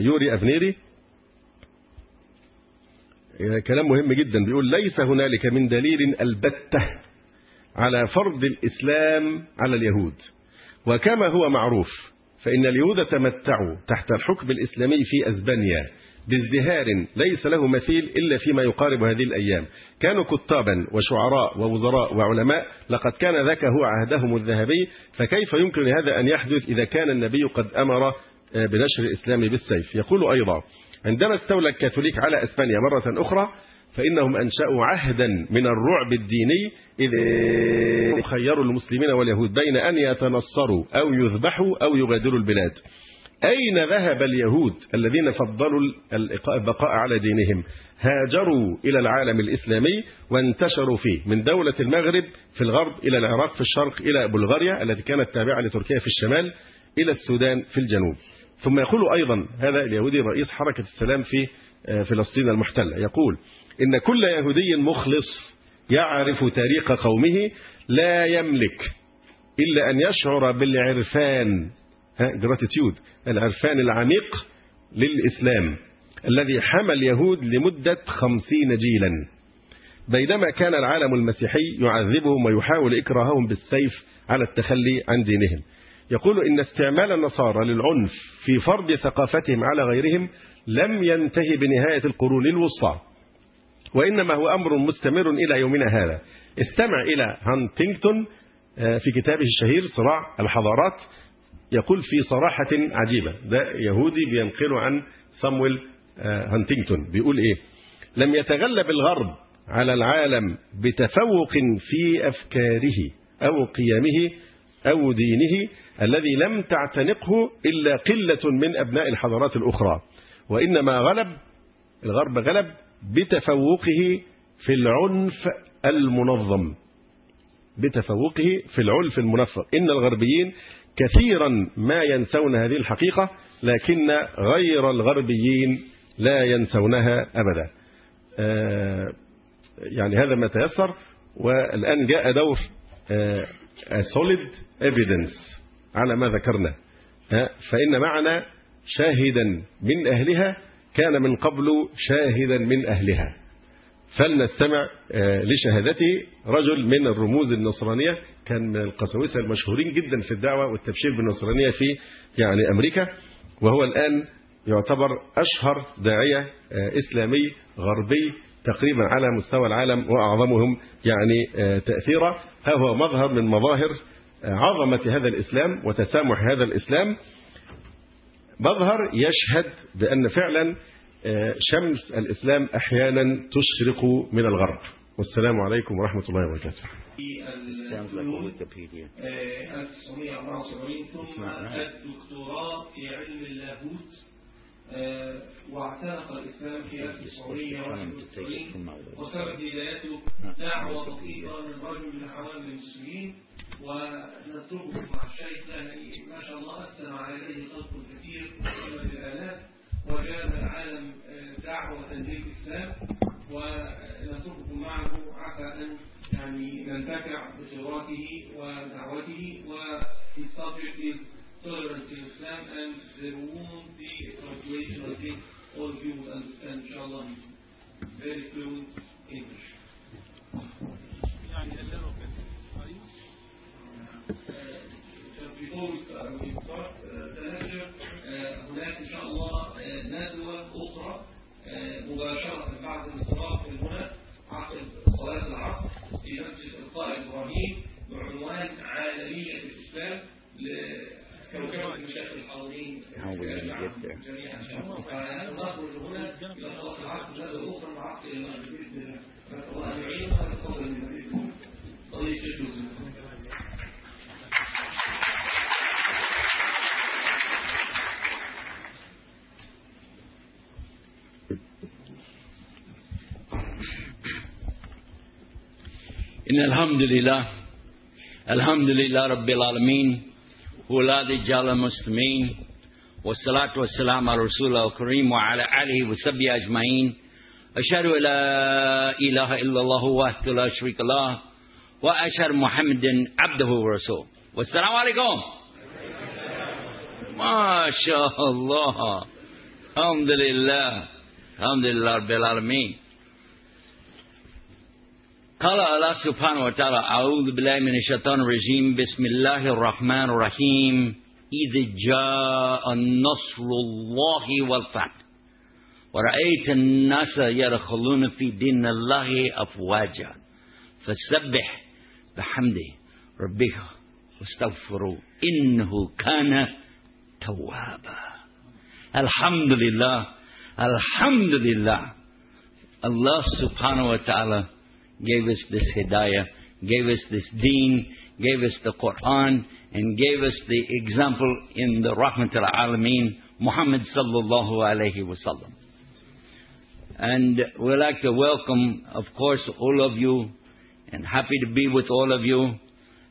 يوري أفنيري كلام مهم جدا. بيقول ليس هنالك من دليل البتة على فرض الإسلام على اليهود. وكما هو معروف فإن اليهود تمتعوا تحت الحكم الإسلامي في أسبانيا. بازدهار ليس له مثيل إلا فيما يقارب هذه الأيام. كانوا كتابا وشعراء ووزراء وعلماء لقد كان ذاك هو عهدهم الذهبي فكيف يمكن هذا أن يحدث إذا كان النبي قد أمر بنشر الإسلام بالسيف؟ يقول أيضا عندما استولى الكاثوليك على أسبانيا مرة أخرى فإنهم أنشأوا عهدا من الرعب الديني إذ خيروا المسلمين واليهود بين أن يتنصروا أو يذبحوا أو يغادروا البلاد. أين ذهب اليهود الذين فضلوا البقاء على دينهم؟ هاجروا إلى العالم الإسلامي وانتشروا فيه من دولة المغرب في الغرب إلى العراق في الشرق إلى بلغاريا التي كانت تابعة لتركيا في الشمال إلى السودان في الجنوب. ثم يقول أيضا هذا اليهودي رئيس حركة السلام في فلسطين المحتلة يقول إن كل يهودي مخلص يعرف تاريخ قومه لا يملك إلا أن يشعر بالعرفان جراتيتيود العرفان العميق للإسلام الذي حمى اليهود لمدة خمسين جيلا. بينما كان العالم المسيحي يعذبهم ويحاول إكراههم بالسيف على التخلي عن دينهم. يقول إن استعمال النصارى للعنف في فرض ثقافتهم على غيرهم لم ينتهي بنهاية القرون الوسطى وإنما هو أمر مستمر إلى يومنا هذا. استمع إلى هانتينغتون في كتابه الشهير صراع الحضارات يقول في صراحة عجيبة. ده يهودي بينقله عن سامويل هانتينغتون. بيقول إيه؟ لم يتغلب الغرب على العالم بتفوق في أفكاره أو قيمه أو دينه الذي لم تعتنقه إلا قلة من أبناء الحضارات الأخرى. وإنما غلب الغرب غلب بتفوقه في العنف المنظم. بتفوقه في العنف المنفق إن الغربيين كثيرا ما ينسون هذه الحقيقة لكن غير الغربيين لا ينسونها أبدا. يعني هذا ما تيسر والآن جاء دور solid evidence على ما ذكرنا. فإن معنا شاهدا من أهلها كان من قبل شاهدا من أهلها. فلنستمع لشهادته. رجل من الرموز النصرانية كان من القساوسة المشهورين جدا في الدعوة والتبشير بالنصرانية في يعني أمريكا. وهو الآن يعتبر أشهر داعية إسلامي غربي تقريبا على مستوى العالم وأعظمهم يعني تأثيرا. ها هو مظهر من مظاهر عظمة هذا الإسلام وتسامح هذا الإسلام. مظهر يشهد بأن فعلا شمس الإسلام أحيانا تشرق من الغرب والسلام عليكم ورحمة الله وبركاته Sounds like a Wikipedia. 1974 ثم الدكتوراه في علم اللاهوت واعتنق الإسلام في 1991 وسبب بدايته دعوة بسيطة من رجل من حوالي المسلمين ونتركه مع الشيخ يعني ما شاء الله أثنى عليه خلق كثير من الآلاف وجاب العالم دعوة للإسلام ونترككم معه عسى أن يعني ننتفع بخبراته ودعوته و his subject is tolerance in Islam and there won't be a translation I think all of you will understand inshallah very fluent English يعني اللغة كويس before we start, we start هناك إن شاء الله uh, ندوة أخرى uh, مباشرة بعد الانصراف من هنا عقب صلاة العصر في مسجد القائد إبراهيم بعنوان عالمية الإسلام لكوكبة المشايخ الحاضرين جميعا. إن شاء الله. فنخرج هنا إلى صلاة العصر. ندوة أخرى مع عصر المغرب بإذن الله. نسأل الله أن يعيننا ونتفضل من بإذن الله الشيخ يوسف إن الحمد لله الحمد لله رب العالمين ولاد جال المسلمين والصلاة والسلام على رسول الله الكريم وعلى آله وصحبه أجمعين. أشهد أن لا إله إلا الله وحده لا شريك له وأشهد محمد عبده ورسوله. والسلام عليكم. ما شاء الله. الحمد لله. الحمد لله رب العالمين. قال الله سبحانه وتعالى أعوذ بالله من الشيطان الرجيم. بسم الله الرحمن الرحيم. إذ جاء النصر الله والفتح. ورأيت الناس يدخلون في دين الله أفواجا. فسبح بحمده. ربك واستغفروا إنه كان توابا. الحمد لله. الحمد لله. subhanahu wa ta'ala gave us this hidayah, gave us this deen, gave us the Quran, and gave us the example in the Rahmatul Alameen, Muhammad sallallahu alayhi wasallam. And we'd like to welcome, of course, all of you, and happy to be with all of you,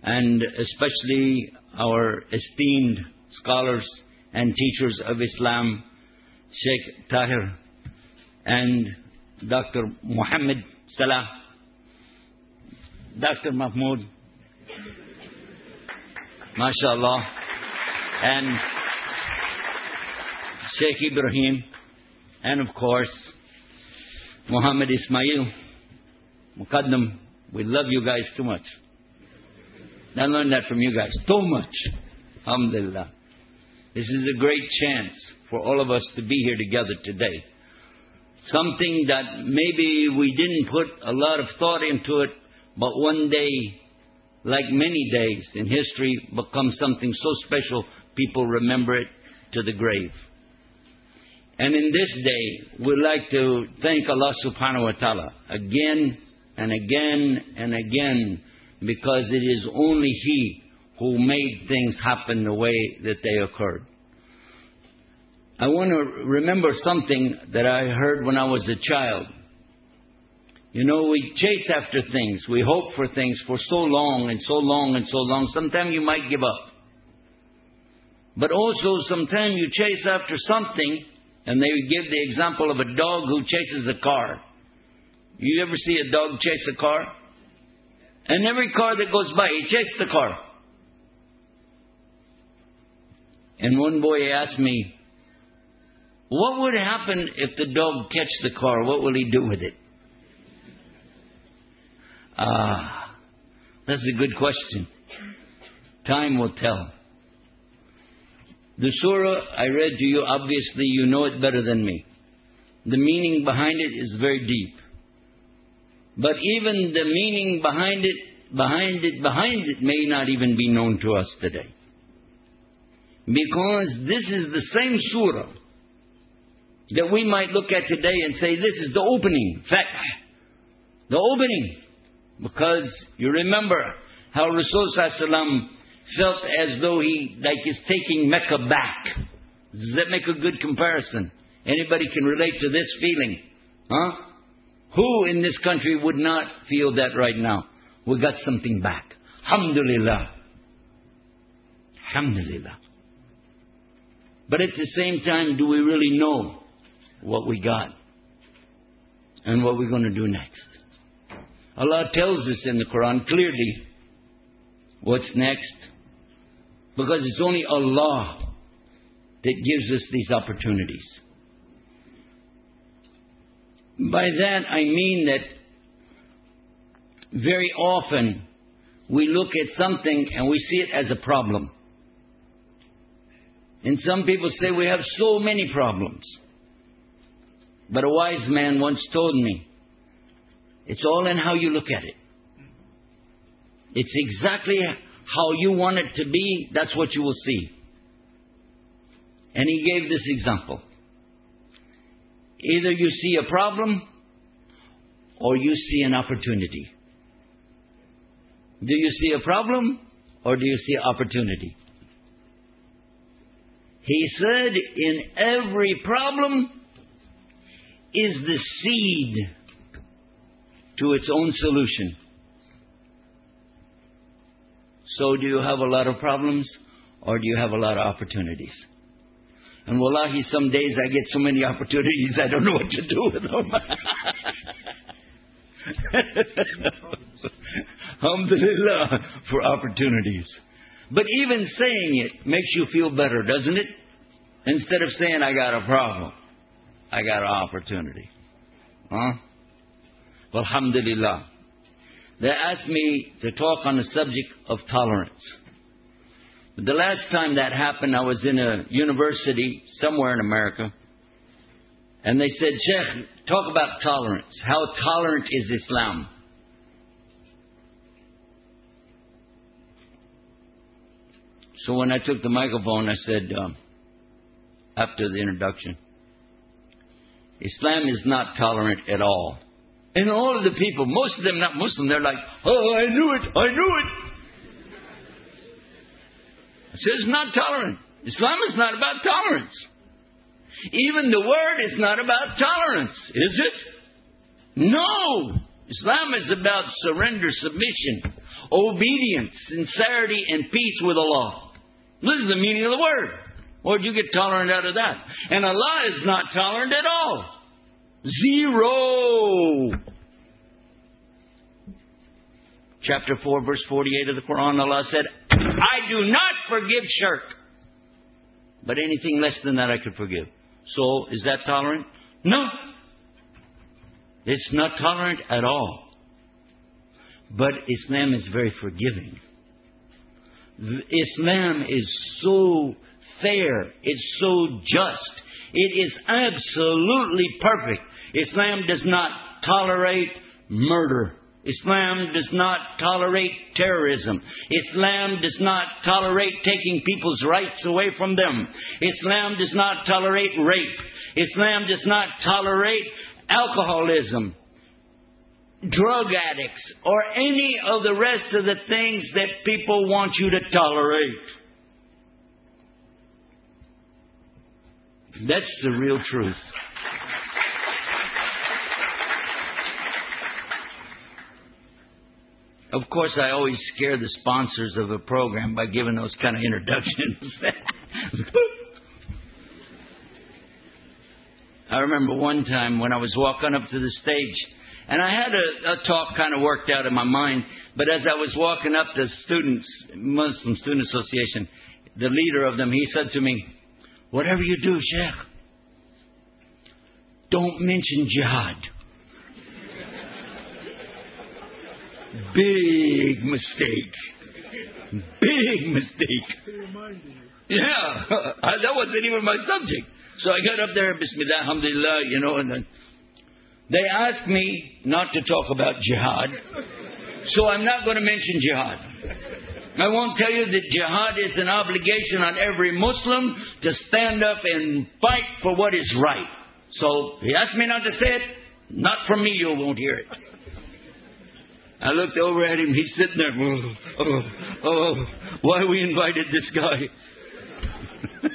and especially our esteemed scholars and teachers of Islam, Sheikh Tahir and Dr. Muhammad Salah, Dr. Mahmoud, MashaAllah, and Sheikh Ibrahim, and of course, Muhammad Ismail, Muqaddam. We love you guys too much. I learned that from you guys. Too much. Alhamdulillah. This is a great chance for all of us to be here together today. Something that maybe we didn't put a lot of thought into it, but one day, like many days in history, becomes something so special people remember it to the grave. And in this day, we'd like to thank Allah subhanahu wa ta'ala again and again and again because it is only He who made things happen the way that they occurred. I want to remember something that I heard when I was a child. You know, we chase after things, we hope for things for so long and so long and so long, sometimes you might give up. But also, sometimes you chase after something, and they give the example of a dog who chases a car. You ever see a dog chase a car? And every car that goes by, he chases the car. And one boy asked me, What would happen if the dog catch the car? What will he do with it? Ah, that's a good question. Time will tell. The surah I read to you, obviously you know it better than me. The meaning behind it is very deep. But even the meaning behind it, behind it, behind it may not even be known to us today. Because this is the same surah that we might look at today and say, this is the opening, the opening. Because you remember how Rasul Sallallahu felt as though he like is taking Mecca back. Does that make a good comparison? Anybody can relate to this feeling, huh? Who in this country would not feel that right now? We got something back. Alhamdulillah. Alhamdulillah. But at the same time, do we really know what we got and what we're going to do next? Allah tells us in the Quran clearly what's next because it's only Allah that gives us these opportunities. By that I mean that very often we look at something and we see it as a problem. And some people say we have so many problems. But a wise man once told me, it's all in how you look at it. It's exactly how you want it to be, that's what you will see. And he gave this example. Either you see a problem or you see an opportunity. Do you see a problem or do you see opportunity? He said, in every problem is the seed to its own solution. So do you have a lot of problems or do you have a lot of opportunities? And wallahi, some days I get so many opportunities I don't know what to do with them. Alhamdulillah for opportunities. But even saying it makes you feel better, doesn't it? Instead of saying, I got a problem, I got an opportunity. Huh? Alhamdulillah. They asked me to talk on the subject of tolerance. But the last time that happened, I was in a university somewhere in America. And they said, Sheikh, talk about tolerance. How tolerant is Islam? So when I took the microphone, I said, um, after the introduction, Islam is not tolerant at all. And all of the people, most of them not Muslim, they're like, oh, I knew it, I knew it. I said, it's not tolerant. Islam is not about tolerance. Even the word is not about tolerance, is it? No. Islam is about surrender, submission, obedience, sincerity, and peace with Allah. This is the meaning of the word. Where'd you get tolerant out of that? And Allah is not tolerant at all. Zero. Chapter 4, verse 48 of the Quran, Allah said, I do not forgive shirk. But anything less than that I could forgive. So, is that tolerant? No. It's not tolerant at all. But Islam is very forgiving. Islam is so fair, it's so just, it is absolutely perfect. Islam does not tolerate murder. Islam does not tolerate terrorism. Islam does not tolerate taking people's rights away from them. Islam does not tolerate rape. Islam does not tolerate alcoholism, drug addicts, or any of the rest of the things that people want you to tolerate. That's the real truth. Of course, I always scare the sponsors of a program by giving those kind of introductions. I remember one time when I was walking up to the stage, and I had a, a talk kind of worked out in my mind, but as I was walking up, the students, Muslim Student Association, the leader of them, he said to me, Whatever you do, Sheikh, don't mention jihad. Big mistake. Big mistake. Yeah, that wasn't even my subject. So I got up there, Bismillah, Alhamdulillah, you know, and then they asked me not to talk about jihad. So I'm not going to mention jihad. I won't tell you that jihad is an obligation on every Muslim to stand up and fight for what is right. So he asked me not to say it. Not from me, you won't hear it. I looked over at him. He's sitting there. Oh, oh, oh why we invited this guy?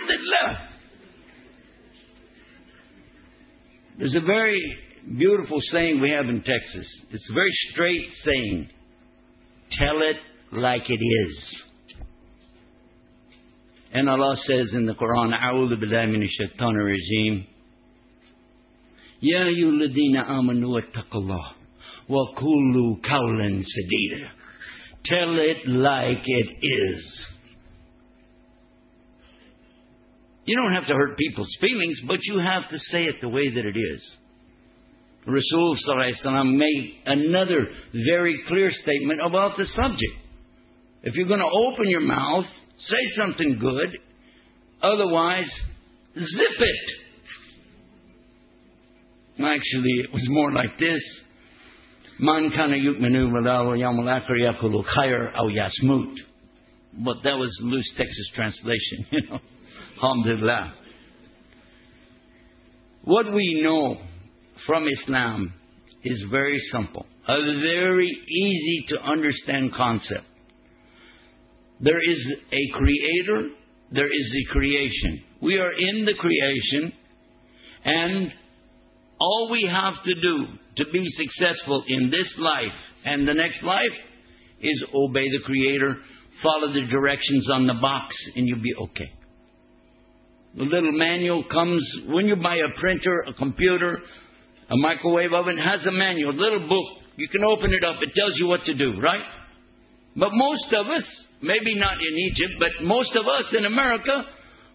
Alhamdulillah. There's a very beautiful saying we have in Texas. It's a very straight saying. Tell it like it is. And Allah says in the Quran, أعوذ بالله من الشيطان الرجيم يا أيها الذين آمنوا اتقوا الله وقولوا قولا سديدا Tell it like it is. You don't have to hurt people's feelings, but you have to say it the way that it is. Rasul made another very clear statement about the subject. If you're going to open your mouth, say something good. Otherwise, zip it. Actually, it was more like this. Man kana yasmut. But that was loose Texas translation, you know. Alhamdulillah. What we know from Islam is very simple, a very easy to understand concept. There is a creator, there is a creation. We are in the creation, and all we have to do to be successful in this life and the next life is obey the Creator, follow the directions on the box, and you'll be okay. The little manual comes when you buy a printer, a computer, a microwave oven, has a manual, a little book. You can open it up, it tells you what to do, right? But most of us, maybe not in Egypt, but most of us in America,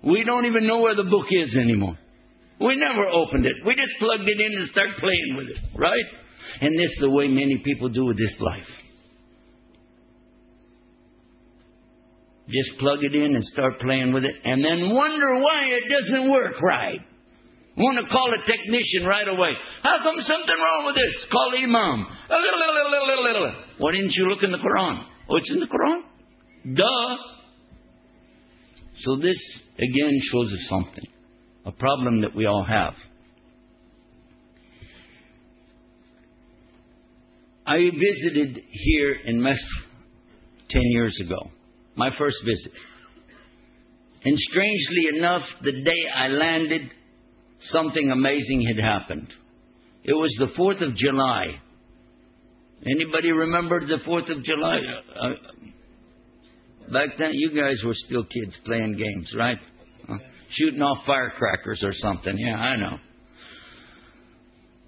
we don't even know where the book is anymore. We never opened it. We just plugged it in and started playing with it, right? And this is the way many people do with this life. Just plug it in and start playing with it, and then wonder why it doesn't work right. Want to call a technician right away. How come something wrong with this? Call imam. Why didn't you look in the Quran? Oh, it's in the Quran? Duh. So this again shows us something. A problem that we all have. I visited here in Mestre 10 years ago, my first visit. And strangely enough, the day I landed, something amazing had happened. It was the 4th of July. Anybody remember the 4th of July? Uh, back then, you guys were still kids playing games, right? Uh, shooting off firecrackers or something. Yeah, I know.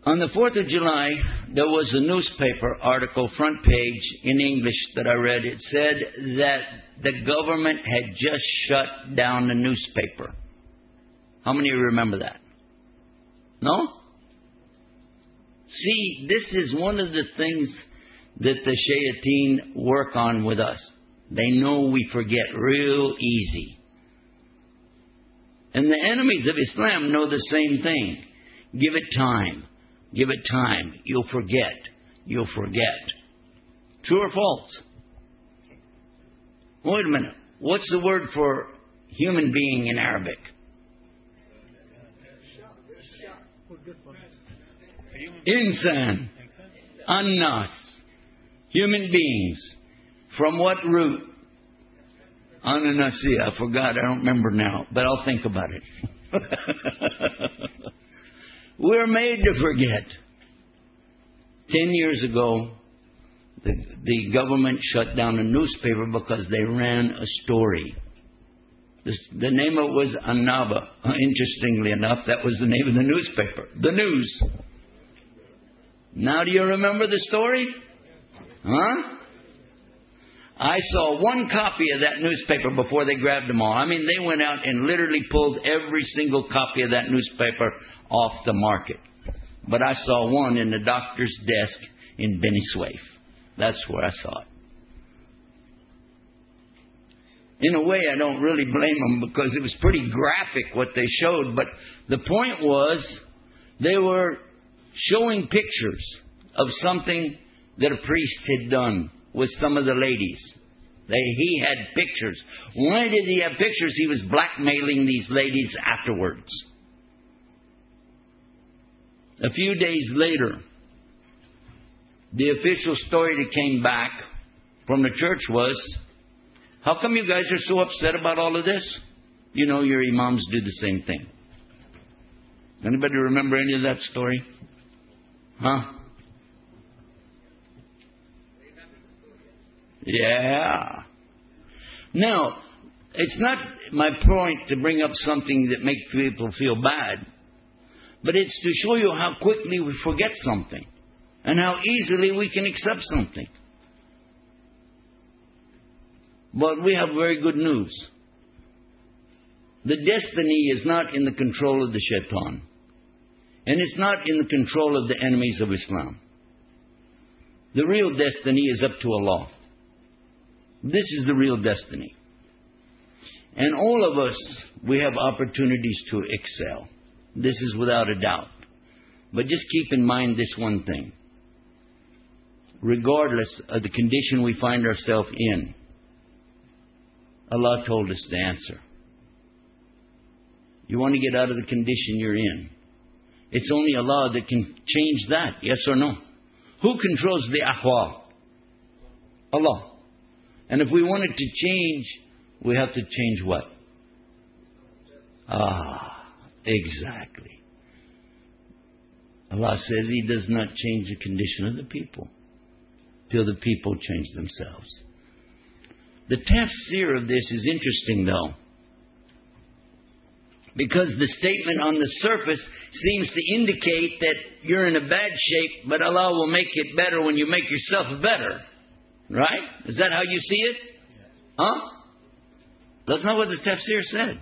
On the 4th of July, there was a newspaper article, front page in English, that I read. It said that the government had just shut down the newspaper. How many of you remember that? No? See, this is one of the things that the shayateen work on with us. They know we forget real easy. And the enemies of Islam know the same thing. Give it time. Give it time. You'll forget. You'll forget. True or false? Wait a minute. What's the word for human being in Arabic? Insan. Annas. Human beings. From what root? Ananasi. I forgot. I don't remember now, but I'll think about it. We're made to forget. Ten years ago, the, the government shut down a newspaper because they ran a story. The, the name of it was Annaba. Interestingly enough, that was the name of the newspaper. The news. Now, do you remember the story? Huh? I saw one copy of that newspaper before they grabbed them all. I mean, they went out and literally pulled every single copy of that newspaper off the market. But I saw one in the doctor's desk in Beni Suef. That's where I saw it. In a way, I don't really blame them because it was pretty graphic what they showed. But the point was, they were showing pictures of something that a priest had done with some of the ladies. They, he had pictures. Why did he have pictures? He was blackmailing these ladies afterwards. A few days later, the official story that came back from the church was how come you guys are so upset about all of this? You know, your imams do the same thing. Anybody remember any of that story? Huh? Yeah. Now, it's not my point to bring up something that makes people feel bad, but it's to show you how quickly we forget something and how easily we can accept something. But we have very good news. The destiny is not in the control of the shaitan, and it's not in the control of the enemies of Islam. The real destiny is up to Allah. This is the real destiny. And all of us, we have opportunities to excel. This is without a doubt. But just keep in mind this one thing. Regardless of the condition we find ourselves in, Allah told us the answer. You want to get out of the condition you're in. It's only Allah that can change that, yes or no? Who controls the ahwal? Allah. And if we want it to change, we have to change what? Ah, exactly. Allah says He does not change the condition of the people. till the people change themselves. The tafsir of this is interesting, though, because the statement on the surface seems to indicate that you're in a bad shape, but Allah will make it better when you make yourself better. Right? Is that how you see it? Huh? That's not what the tafsir said.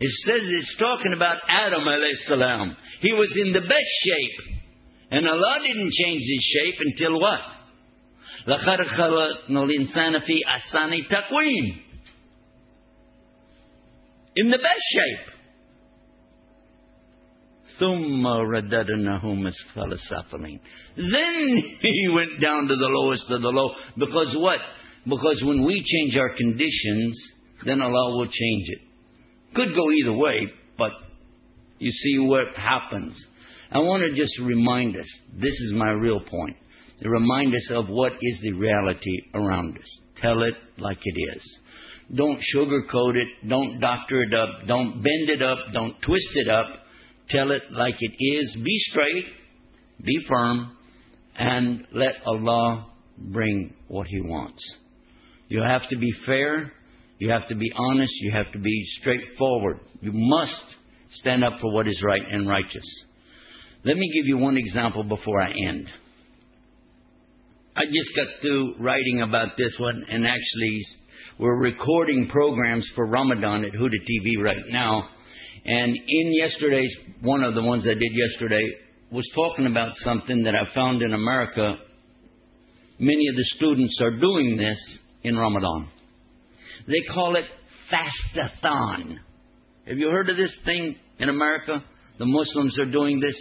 It says it's talking about Adam alayhi salam. He was in the best shape. And Allah didn't change his shape until what? لَقَدْ خَلَقْنَا الْإِنسَانَ فِي أَحْسَنِ تَقْوِيمٍ in the best shape. Thumma رددناهم Then he went down to the lowest of the low. Because what? Because when we change our conditions, then Allah will change it. Could go either way, but you see what happens. I want to just remind us. This is my real point. To remind us of what is the reality around us. Tell it like it is. Don't sugarcoat it. Don't doctor it up. Don't bend it up. Don't twist it up. Tell it like it is. Be straight. Be firm. And let Allah bring what He wants. You have to be fair. You have to be honest. You have to be straightforward. You must stand up for what is right and righteous. Let me give you one example before I end. I just got through writing about this one, and actually, we're recording programs for Ramadan at Huda TV right now. And in yesterday's, one of the ones I did yesterday, was talking about something that I found in America. Many of the students are doing this in Ramadan. They call it fastathon. Have you heard of this thing in America? The Muslims are doing this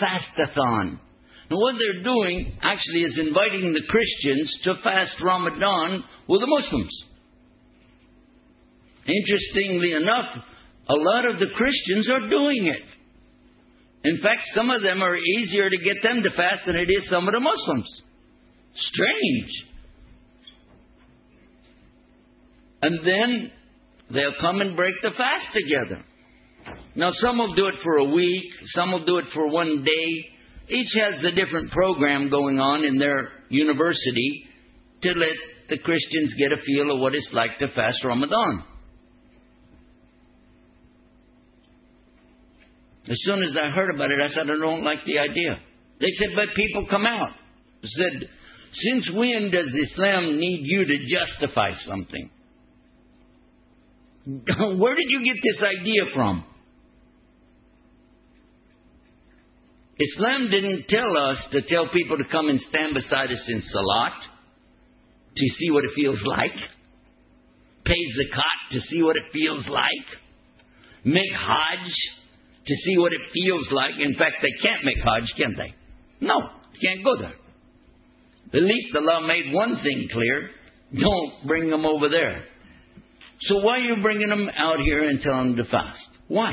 fastathon. Now, what they're doing actually is inviting the Christians to fast Ramadan with the Muslims. Interestingly enough, a lot of the Christians are doing it. In fact, some of them are easier to get them to fast than it is some of the Muslims. Strange. And then they'll come and break the fast together. Now, some will do it for a week, some will do it for one day. Each has a different program going on in their university to let the Christians get a feel of what it's like to fast Ramadan. As soon as I heard about it, I said, I don't like the idea. They said, but people come out. I said, since when does Islam need you to justify something? Where did you get this idea from? Islam didn't tell us to tell people to come and stand beside us in Salat to see what it feels like, pay zakat to see what it feels like, make Hajj to see what it feels like. In fact, they can't make Hajj, can they? No, can't go there. At least Allah made one thing clear don't bring them over there. So why are you bringing them out here and telling them to fast? Why?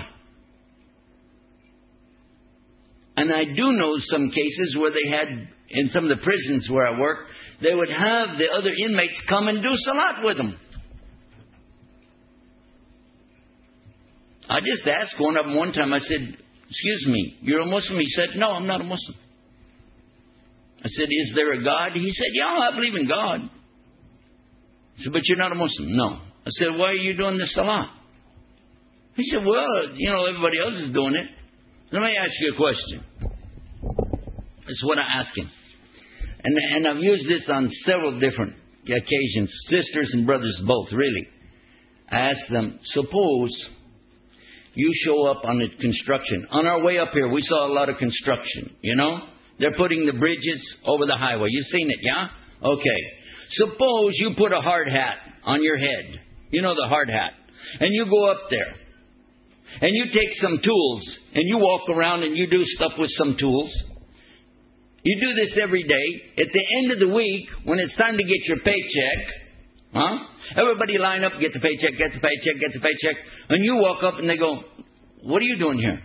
And I do know some cases where they had, in some of the prisons where I worked, they would have the other inmates come and do salat with them. I just asked one of them one time, I said, Excuse me, you're a Muslim? He said, No, I'm not a Muslim. I said, Is there a God? He said, Yeah, I believe in God. I said, But you're not a Muslim? No. I said, Why are you doing the salah? He said, Well, you know, everybody else is doing it. Let me ask you a question. That's what I ask him. And, and I've used this on several different occasions, sisters and brothers both, really. I asked them, suppose you show up on the construction. On our way up here, we saw a lot of construction, you know? They're putting the bridges over the highway. You've seen it, yeah? Okay. Suppose you put a hard hat on your head. You know the hard hat. And you go up there and you take some tools and you walk around and you do stuff with some tools. You do this every day. At the end of the week, when it's time to get your paycheck, huh? Everybody line up, get the paycheck, get the paycheck, get the paycheck. And you walk up and they go, What are you doing here?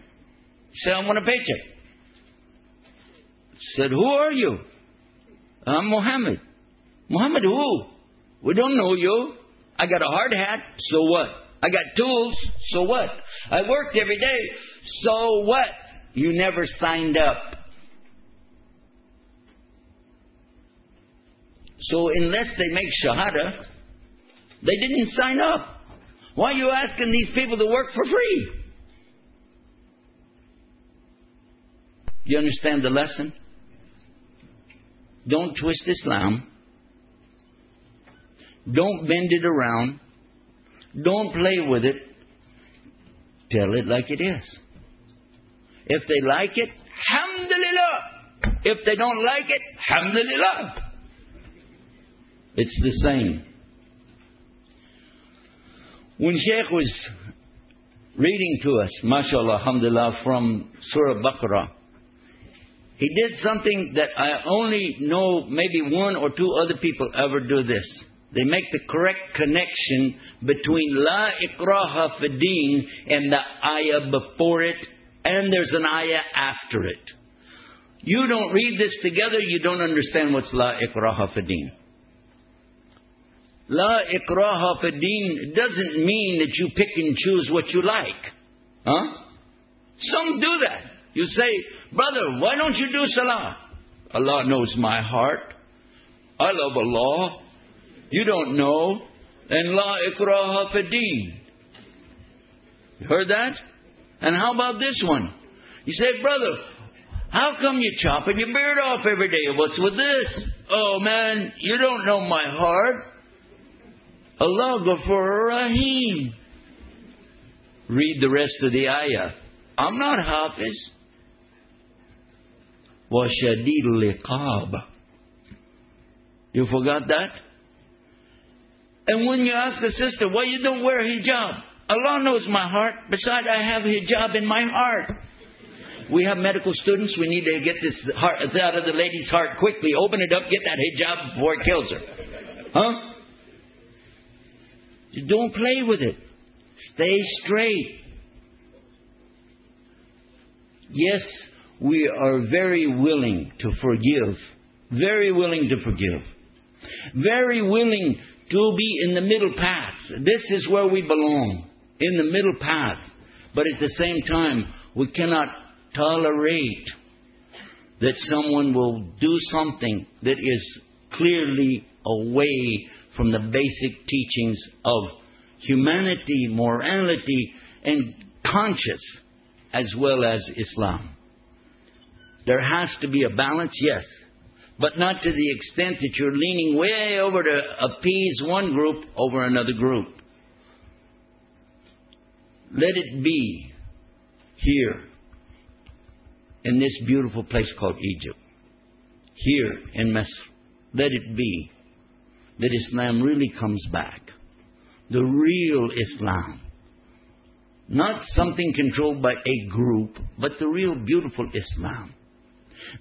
You say, I want a paycheck. Said, Who are you? I'm Mohammed. Mohammed who? We don't know you. I got a hard hat, so what? I got tools, so what? I worked every day, so what? You never signed up. So unless they make Shahada, they didn't sign up. Why are you asking these people to work for free? You understand the lesson? Don't twist Islam. Don't bend it around. Don't play with it. Tell it like it is. If they like it, Alhamdulillah. If they don't like it, Alhamdulillah. It's the same. When Sheikh was reading to us, mashallah, alhamdulillah, from Surah Baqarah, he did something that I only know maybe one or two other people ever do this. They make the correct connection between La ikraha fideen and the ayah before it, and there's an ayah after it. You don't read this together, you don't understand what's La ikraha fideen. La ikraha fideen doesn't mean that you pick and choose what you like. Huh? Some do that. You say, brother, why don't you do salah? Allah knows my heart. I love Allah. You don't know. And la ikraha fideen. You heard that? And how about this one? You say, brother, how come you chopping your beard off every day? What's with this? Oh man, you don't know my heart. Allah Ghafur Rahim. Read the rest of the ayah. I'm not Hafiz. وَشَدِيدُ الْإِقَابِ You forgot that? And when you ask a sister, why you don't wear hijab? Allah knows my heart. Besides, I have hijab in my heart. We have medical students. We need to get this heart out of the lady's heart quickly. Open it up, get that hijab before it kills her. Huh? Don't play with it. Stay straight. Yes, we are very willing to forgive. Very willing to forgive. Very willing to be in the middle path. This is where we belong. In the middle path. But at the same time, we cannot tolerate that someone will do something that is clearly away from the basic teachings of humanity, morality, and conscience, as well as Islam. There has to be a balance, yes, but not to the extent that you're leaning way over to appease one group over another group. Let it be here in this beautiful place called Egypt, here in Misr. Let it be that Islam really comes back. The real Islam. Not something controlled by a group, but the real beautiful Islam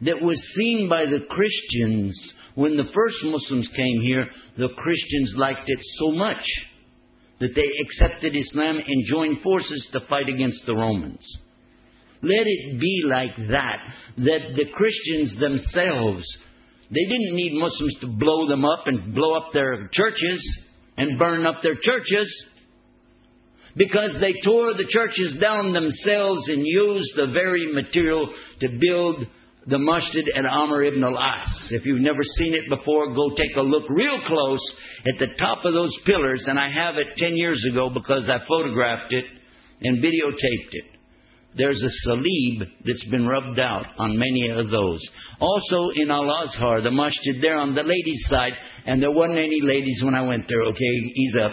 that was seen by the Christians when the first Muslims came here. The Christians liked it so much that they accepted Islam and joined forces to fight against the Romans. Let it be like that, that the Christians themselves, they didn't need Muslims to blow them up and blow up their churches and burn up their churches because they tore the churches down themselves and used the very material to build the masjid at Amr ibn al-As. If you've never seen it before, go take a look real close at the top of those pillars, and I have it 10 years ago because I photographed it and videotaped it. There's a salib that's been rubbed out on many of those. Also in Al Azhar, the masjid there on the ladies' side, and there wasn't any ladies when I went there, okay? Ease up.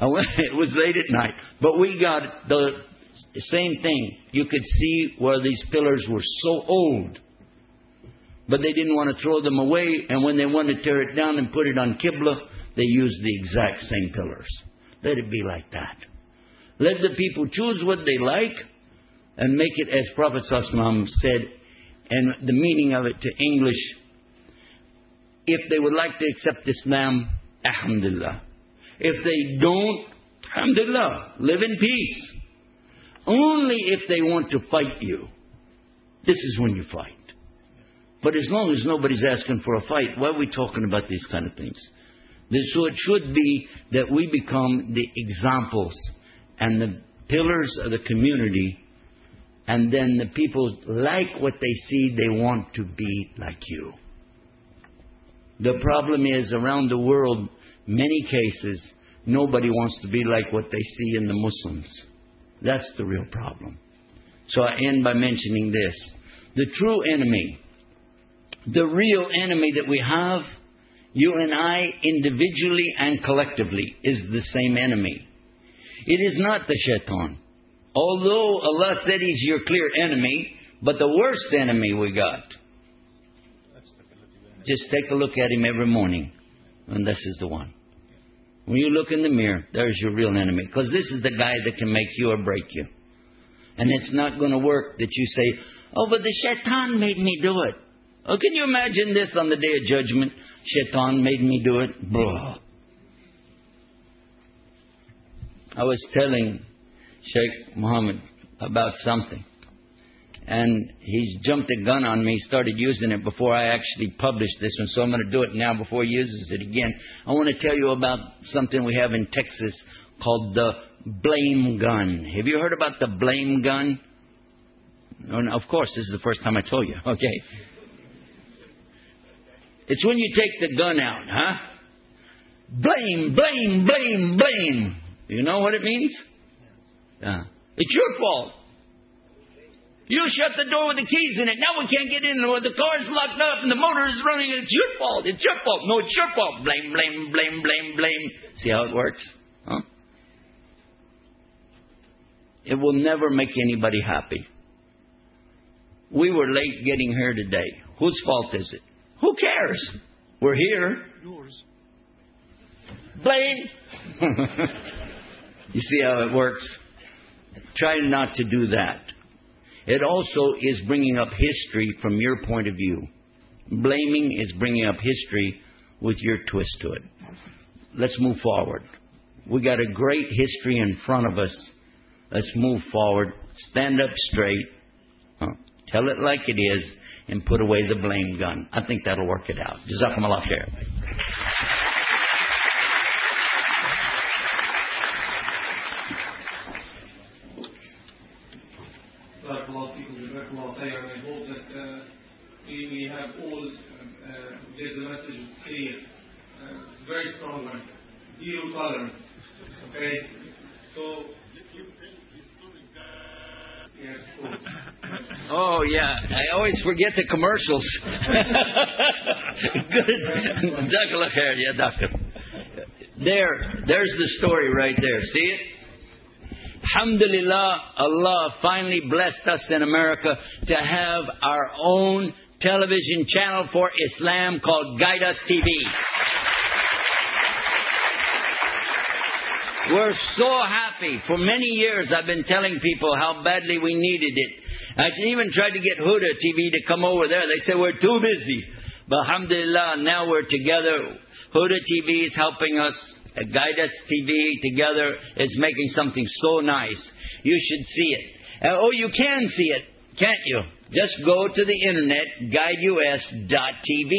Went, it was late at night. But we got the same thing. You could see where these pillars were so old but they didn't want to throw them away, and when they wanted to tear it down and put it on Qibla, they used the exact same pillars. Let it be like that. Let the people choose what they like and make it as Prophet said, and the meaning of it to English. If they would like to accept Islam, Alhamdulillah. If they don't, Alhamdulillah, live in peace. Only if they want to fight you. This is when you fight. But as long as nobody's asking for a fight, why are we talking about these kind of things? So it should be that we become the examples and the pillars of the community, and then the people like what they see, they want to be like you. The problem is around the world, many cases, nobody wants to be like what they see in the Muslims. That's the real problem. So I end by mentioning this. The true enemy, the real enemy that we have, you and I, individually and collectively, is the same enemy. It is not the shaitan. Although Allah said He's your clear enemy, but the worst enemy we got. Just take a look at him every morning, and this is the one. When you look in the mirror, there's your real enemy. Because this is the guy that can make you or break you. And it's not going to work that you say, oh, but the shaitan made me do it. Oh, can you imagine this on the day of judgment? Shaitan made me do it. Blah. I was telling Sheikh Muhammad about something. And he's jumped the gun on me, started using it before I actually published this one, so I'm going to do it now before he uses it again. I want to tell you about something we have in Texas called the blame gun. Have you heard about the blame gun? And of course, this is the first time I told you. Okay. It's when you take the gun out, huh? Blame, blame, blame, blame. You know what it means? Yeah. It's your fault. You shut the door with the keys in it. Now we can't get in. Or the car's locked up and the motor is running. It's your fault. It's your fault. No, it's your fault. Blame, blame, blame, blame, blame. See how it works? Huh? It will never make anybody happy. We were late getting here today. Whose fault is it? Who cares? We're here. Yours. Blame. you see how it works? Try not to do that. It also is bringing up history from your point of view. Blaming is bringing up history with your twist to it. Let's move forward. We got a great history in front of us. Let's move forward. Stand up straight. Huh. Tell it like it is and put away the blame gun. I think that'll work it out. Jazakumullah. Barakallahu feekum, Jazakallahu khairan. I hope that uh, we, we have all uh, get the message clear. Uh, very strong one. Zero tolerance. Okay? So, yes, of course. Oh yeah, I always forget the commercials. Good, yeah, doctor. There, there's the story right there. See it? Alhamdulillah, Allah finally blessed us in America to have our own television channel for Islam called Guide Us TV. We're so happy. For many years, I've been telling people how badly we needed it. I even tried to get Huda TV to come over there. They said, we're too busy. But alhamdulillah, now we're together. Huda TV is helping us. Uh, Guide Us TV together is making something so nice. You should see it. Uh, oh, you can see it, can't you? Just go to the internet, guideus.tv,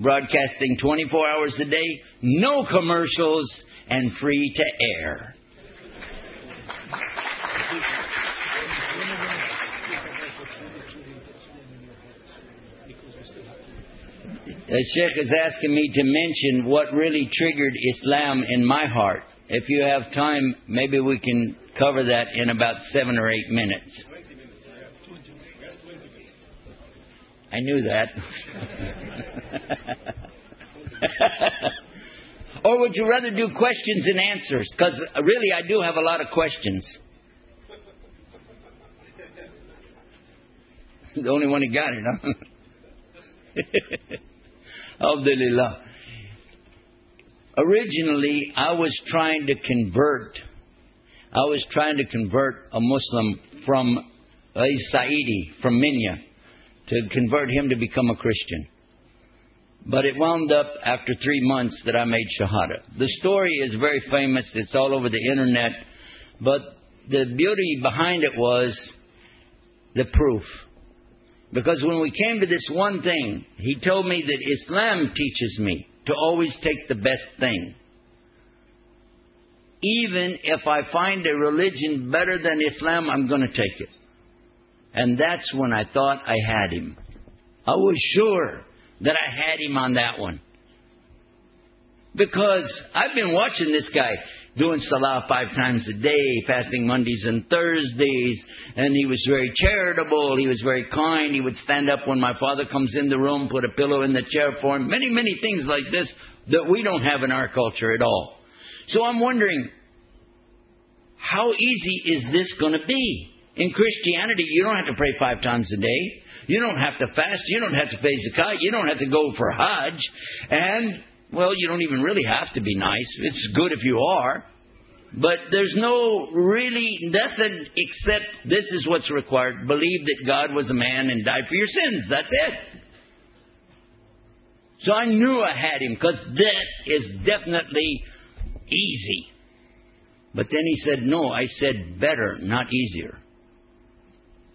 broadcasting 24 hours a day, no commercials, and free to air. The Sheikh is asking me to mention what really triggered Islam in my heart. If you have time, maybe we can cover that in about seven or eight minutes. I knew that. or would you rather do questions and answers? Because uh, really, I do have a lot of questions. The only one who got it, huh? Alhamdulillah. Originally, I was trying to convert. I was trying to convert a Muslim from a Saidi from Minya to convert him to become a Christian. But it wound up after three months that I made Shahada. The story is very famous. It's all over the internet. But the beauty behind it was the proof. Because when we came to this one thing, he told me that Islam teaches me to always take the best thing. Even if I find a religion better than Islam, I'm going to take it. And that's when I thought I had him. I was sure that I had him on that one. Because I've been watching this guy doing Salah five times a day, fasting Mondays and Thursdays, and he was very charitable, he was very kind, he would stand up when my father comes in the room, put a pillow in the chair for him, many, many things like this that we don't have in our culture at all. So I'm wondering, how easy is this going to be? In Christianity, you don't have to pray five times a day. You don't have to fast. You don't have to pay zakat. You don't have to go for Hajj. And, well, you don't even really have to be nice. It's good if you are. But there's no really nothing except this is what's required. Believe that God was a man and died for your sins. That's it. So I knew I had him because that is definitely easy. But then he said, No, I said better, not easier.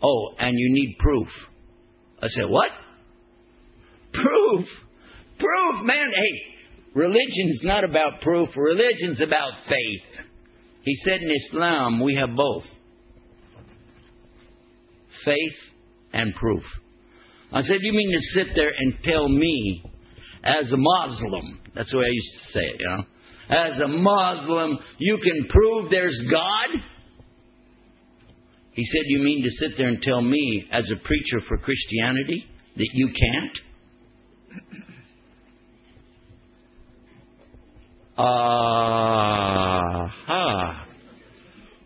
Oh, and you need proof. I said, What? Proof? Proof, man. Hey, religion's not about proof, religion's about faith. He said in Islam, we have both faith and proof. I said, You mean to sit there and tell me, as a Muslim, that's the way I used to say it, you know, as a Muslim, you can prove there's God? He said, You mean to sit there and tell me, as a preacher for Christianity, that you can't? Ah,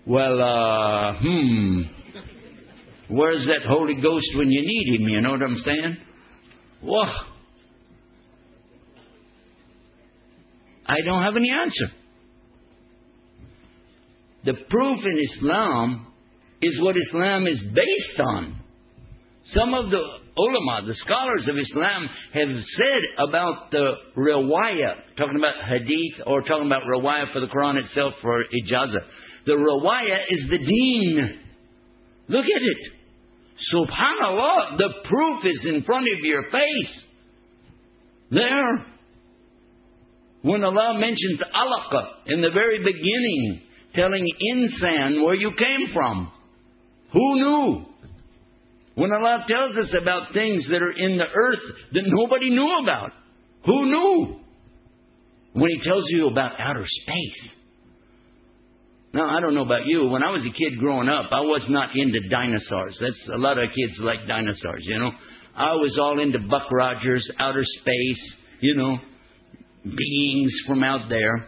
Well, uh, hmm. Where's that Holy Ghost when you need him? You know what I'm saying? Whoa. I don't have any answer. The proof in Islam is what Islam is based on. Some of the ulama, the scholars of Islam, have said about the riwayah, talking about hadith or talking about riwayah for the Quran itself for ijazah. The riwayah is the deen. Look at it. Subhanallah, the proof is in front of your face. There. When Allah mentions alaqa in the very beginning, telling insan where you came from. Who knew? When Allah tells us about things that are in the earth that nobody knew about, who knew? When He tells you about outer space. Now, I don't know about you. When I was a kid growing up, I was not into dinosaurs. That's a lot of kids like dinosaurs, you know. I was all into Buck Rogers, outer space, you know, beings from out there.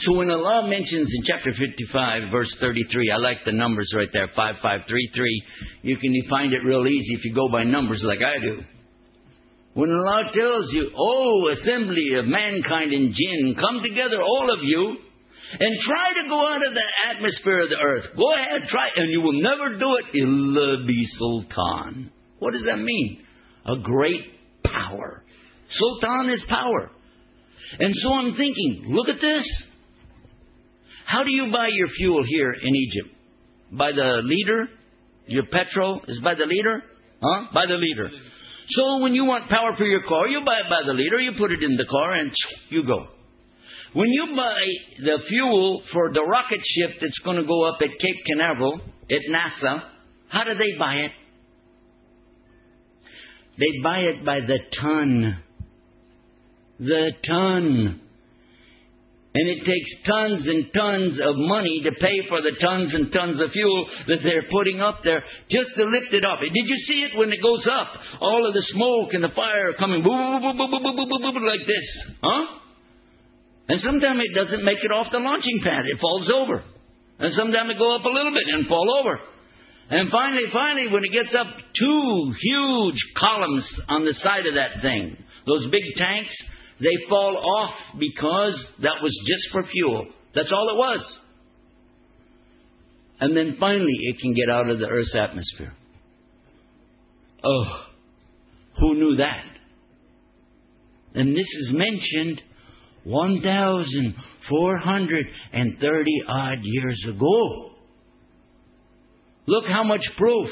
So when Allah mentions in chapter 55, verse 33, I like the numbers right there, 5533, you can find it real easy if you go by numbers like I do. When Allah tells you, Oh, assembly of mankind and jinn, come together, all of you, and try to go out of the atmosphere of the earth. Go ahead, try, and you will never do it. Illa bi sultan. What does that mean? A great power. Sultan is power. And so I'm thinking, look at this. How do you buy your fuel here in Egypt? By the liter? Your petrol is by the liter? Huh? By the liter. So when you want power for your car, you buy it by the liter, you put it in the car, and you go. When you buy the fuel for the rocket ship that's going to go up at Cape Canaveral at NASA, how do they buy it? They buy it by the ton. The ton. And it takes tons and tons of money to pay for the tons and tons of fuel that they're putting up there just to lift it up. Did you see it when it goes up? All of the smoke and the fire coming like this. Huh? And sometimes it doesn't make it off the launching pad. It falls over. And sometimes it go up a little bit and fall over. And finally, finally, when it gets up, two huge columns on the side of that thing. Those big tanks, they fall off because that was just for fuel. That's all it was. And then finally it can get out of the Earth's atmosphere. Oh, who knew that? And this is mentioned 1,430 odd years ago. Look how much proof.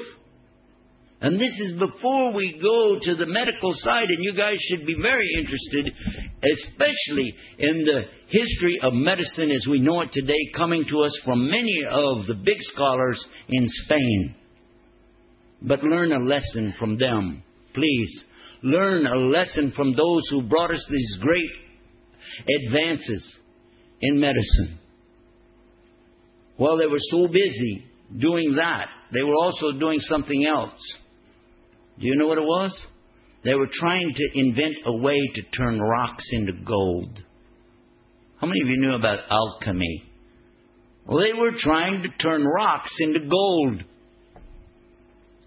And this is before we go to the medical side, and you guys should be very interested, especially in the history of medicine as we know it today, coming to us from many of the big scholars in Spain. But learn a lesson from them, please. Learn a lesson from those who brought us these great advances in medicine. Well, they were so busy doing that, they were also doing something else. Do you know what it was? They were trying to invent a way to turn rocks into gold. How many of you knew about alchemy? Well, they were trying to turn rocks into gold.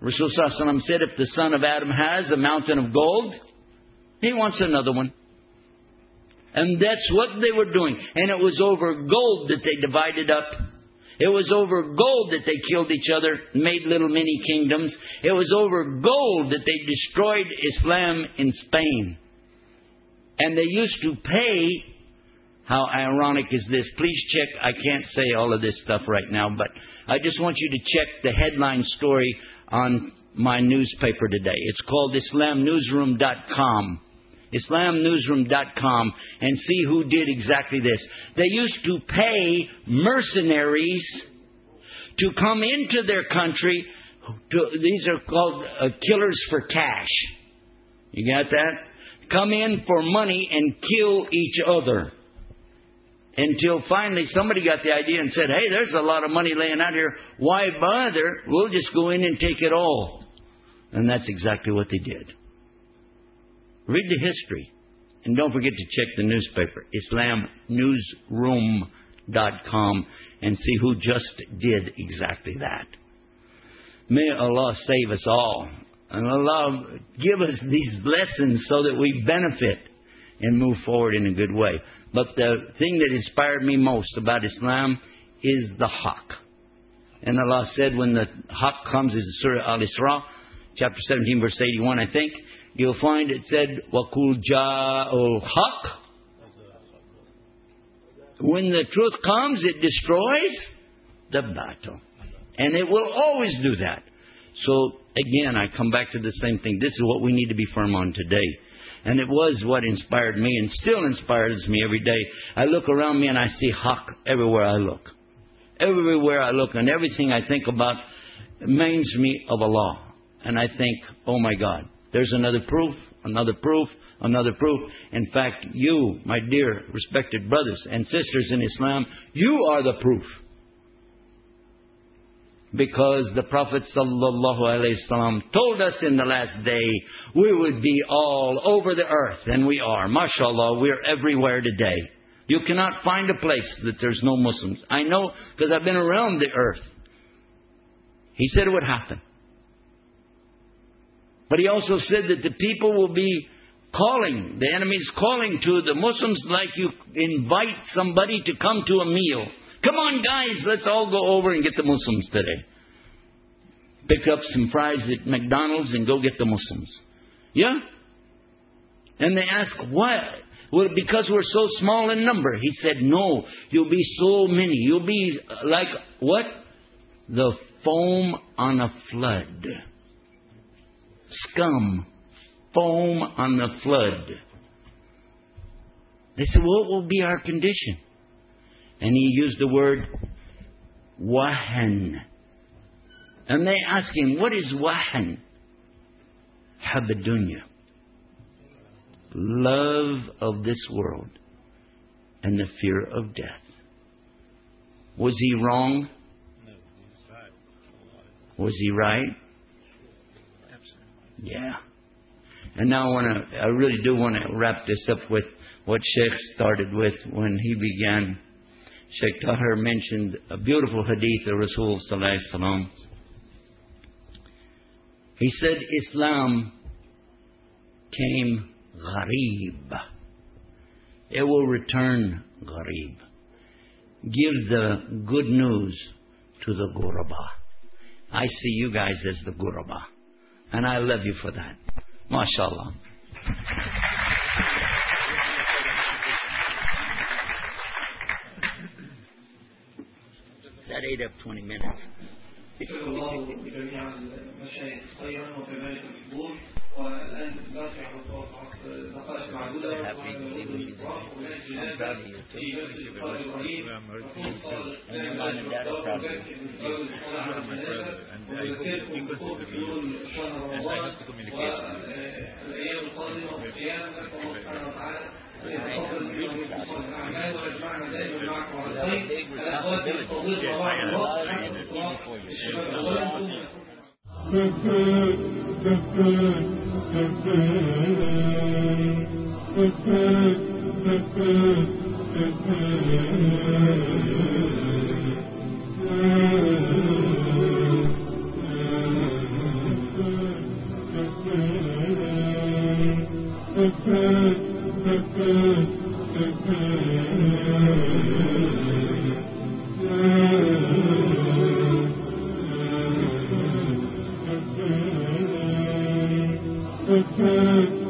Rasul Sallallahu said if the son of Adam has a mountain of gold, he wants another one. And that's what they were doing. And it was over gold that they divided up. It was over gold that they killed each other, made little mini kingdoms. It was over gold that they destroyed Islam in Spain. And they used to pay. How ironic is this? Please check. I can't say all of this stuff right now, but I just want you to check the headline story on my newspaper today. It's called IslamNewsroom.com. IslamNewsroom.com and see who did exactly this. They used to pay mercenaries to come into their country. To, these are called uh, killers for cash. You got that? Come in for money and kill each other. Until finally somebody got the idea and said, hey, there's a lot of money laying out here. Why bother? We'll just go in and take it all. And that's exactly what they did. Read the history. And don't forget to check the newspaper, IslamNewsroom.com, and see who just did exactly that. May Allah save us all. And Allah give us these lessons so that we benefit and move forward in a good way. But the thing that inspired me most about Islam is the Haqq. And Allah said when the Haqq comes, is Surah Al Isra, chapter 17, verse 81, I think, you'll find it said, وَقُلْ جَاءُ الْحَقِّ When the truth comes, it destroys the battle. And it will always do that. So, again, I come back to the same thing. This is what we need to be firm on today. And it was what inspired me and still inspires me every day. I look around me and I see Haqq everywhere I look. Everywhere I look and everything I think about reminds me of Allah. And I think, oh my God, there's another proof, another proof, another proof. In fact, you, my dear respected brothers and sisters in Islam, you are the proof. Because the Prophet ﷺ told us in the last day we would be all over the earth, and we are. MashaAllah, we're everywhere today. You cannot find a place that there's no Muslims. I know because I've been around the earth. He said it would happen. But he also said that the people will be calling, the enemy is calling to the Muslims like you invite somebody to come to a meal. Come on, guys, let's all go over and get the Muslims today. Pick up some fries at McDonald's and go get the Muslims. Yeah? And they ask, why? Well, because we're so small in number. He said, no, you'll be so many. You'll be like what? The foam on a flood. Scum. Foam on the flood. They said, what will be our condition? And he used the word wahan. And they asked him, what is wahan? Habadunya. Love of this world and the fear of death. Was he wrong? Was he right? Yeah. And now I want to, I really do want to wrap this up with what Sheikh started with when he began. Sheikh Tahir mentioned a beautiful hadith of Rasul Sallallahu He said Islam came gharib. It will return gharib. Give the good news to the guraba. I see you guys as the guraba. And I love you for that. MashaAllah. That ate up 20 minutes. الله جميع المشايخ خيرا وكذلك الحضور والان باقي على دقائق معدوده ونريد الاصلاح وهناك جنازه في مسجد القاضي ابراهيم وخص ونذكركم بقرب حلول شهر رمضان والايام القادمه والصيام نسال الله سبحانه وتعالى ان يتقبل منهم ونفعنا دائما معكم Thank you.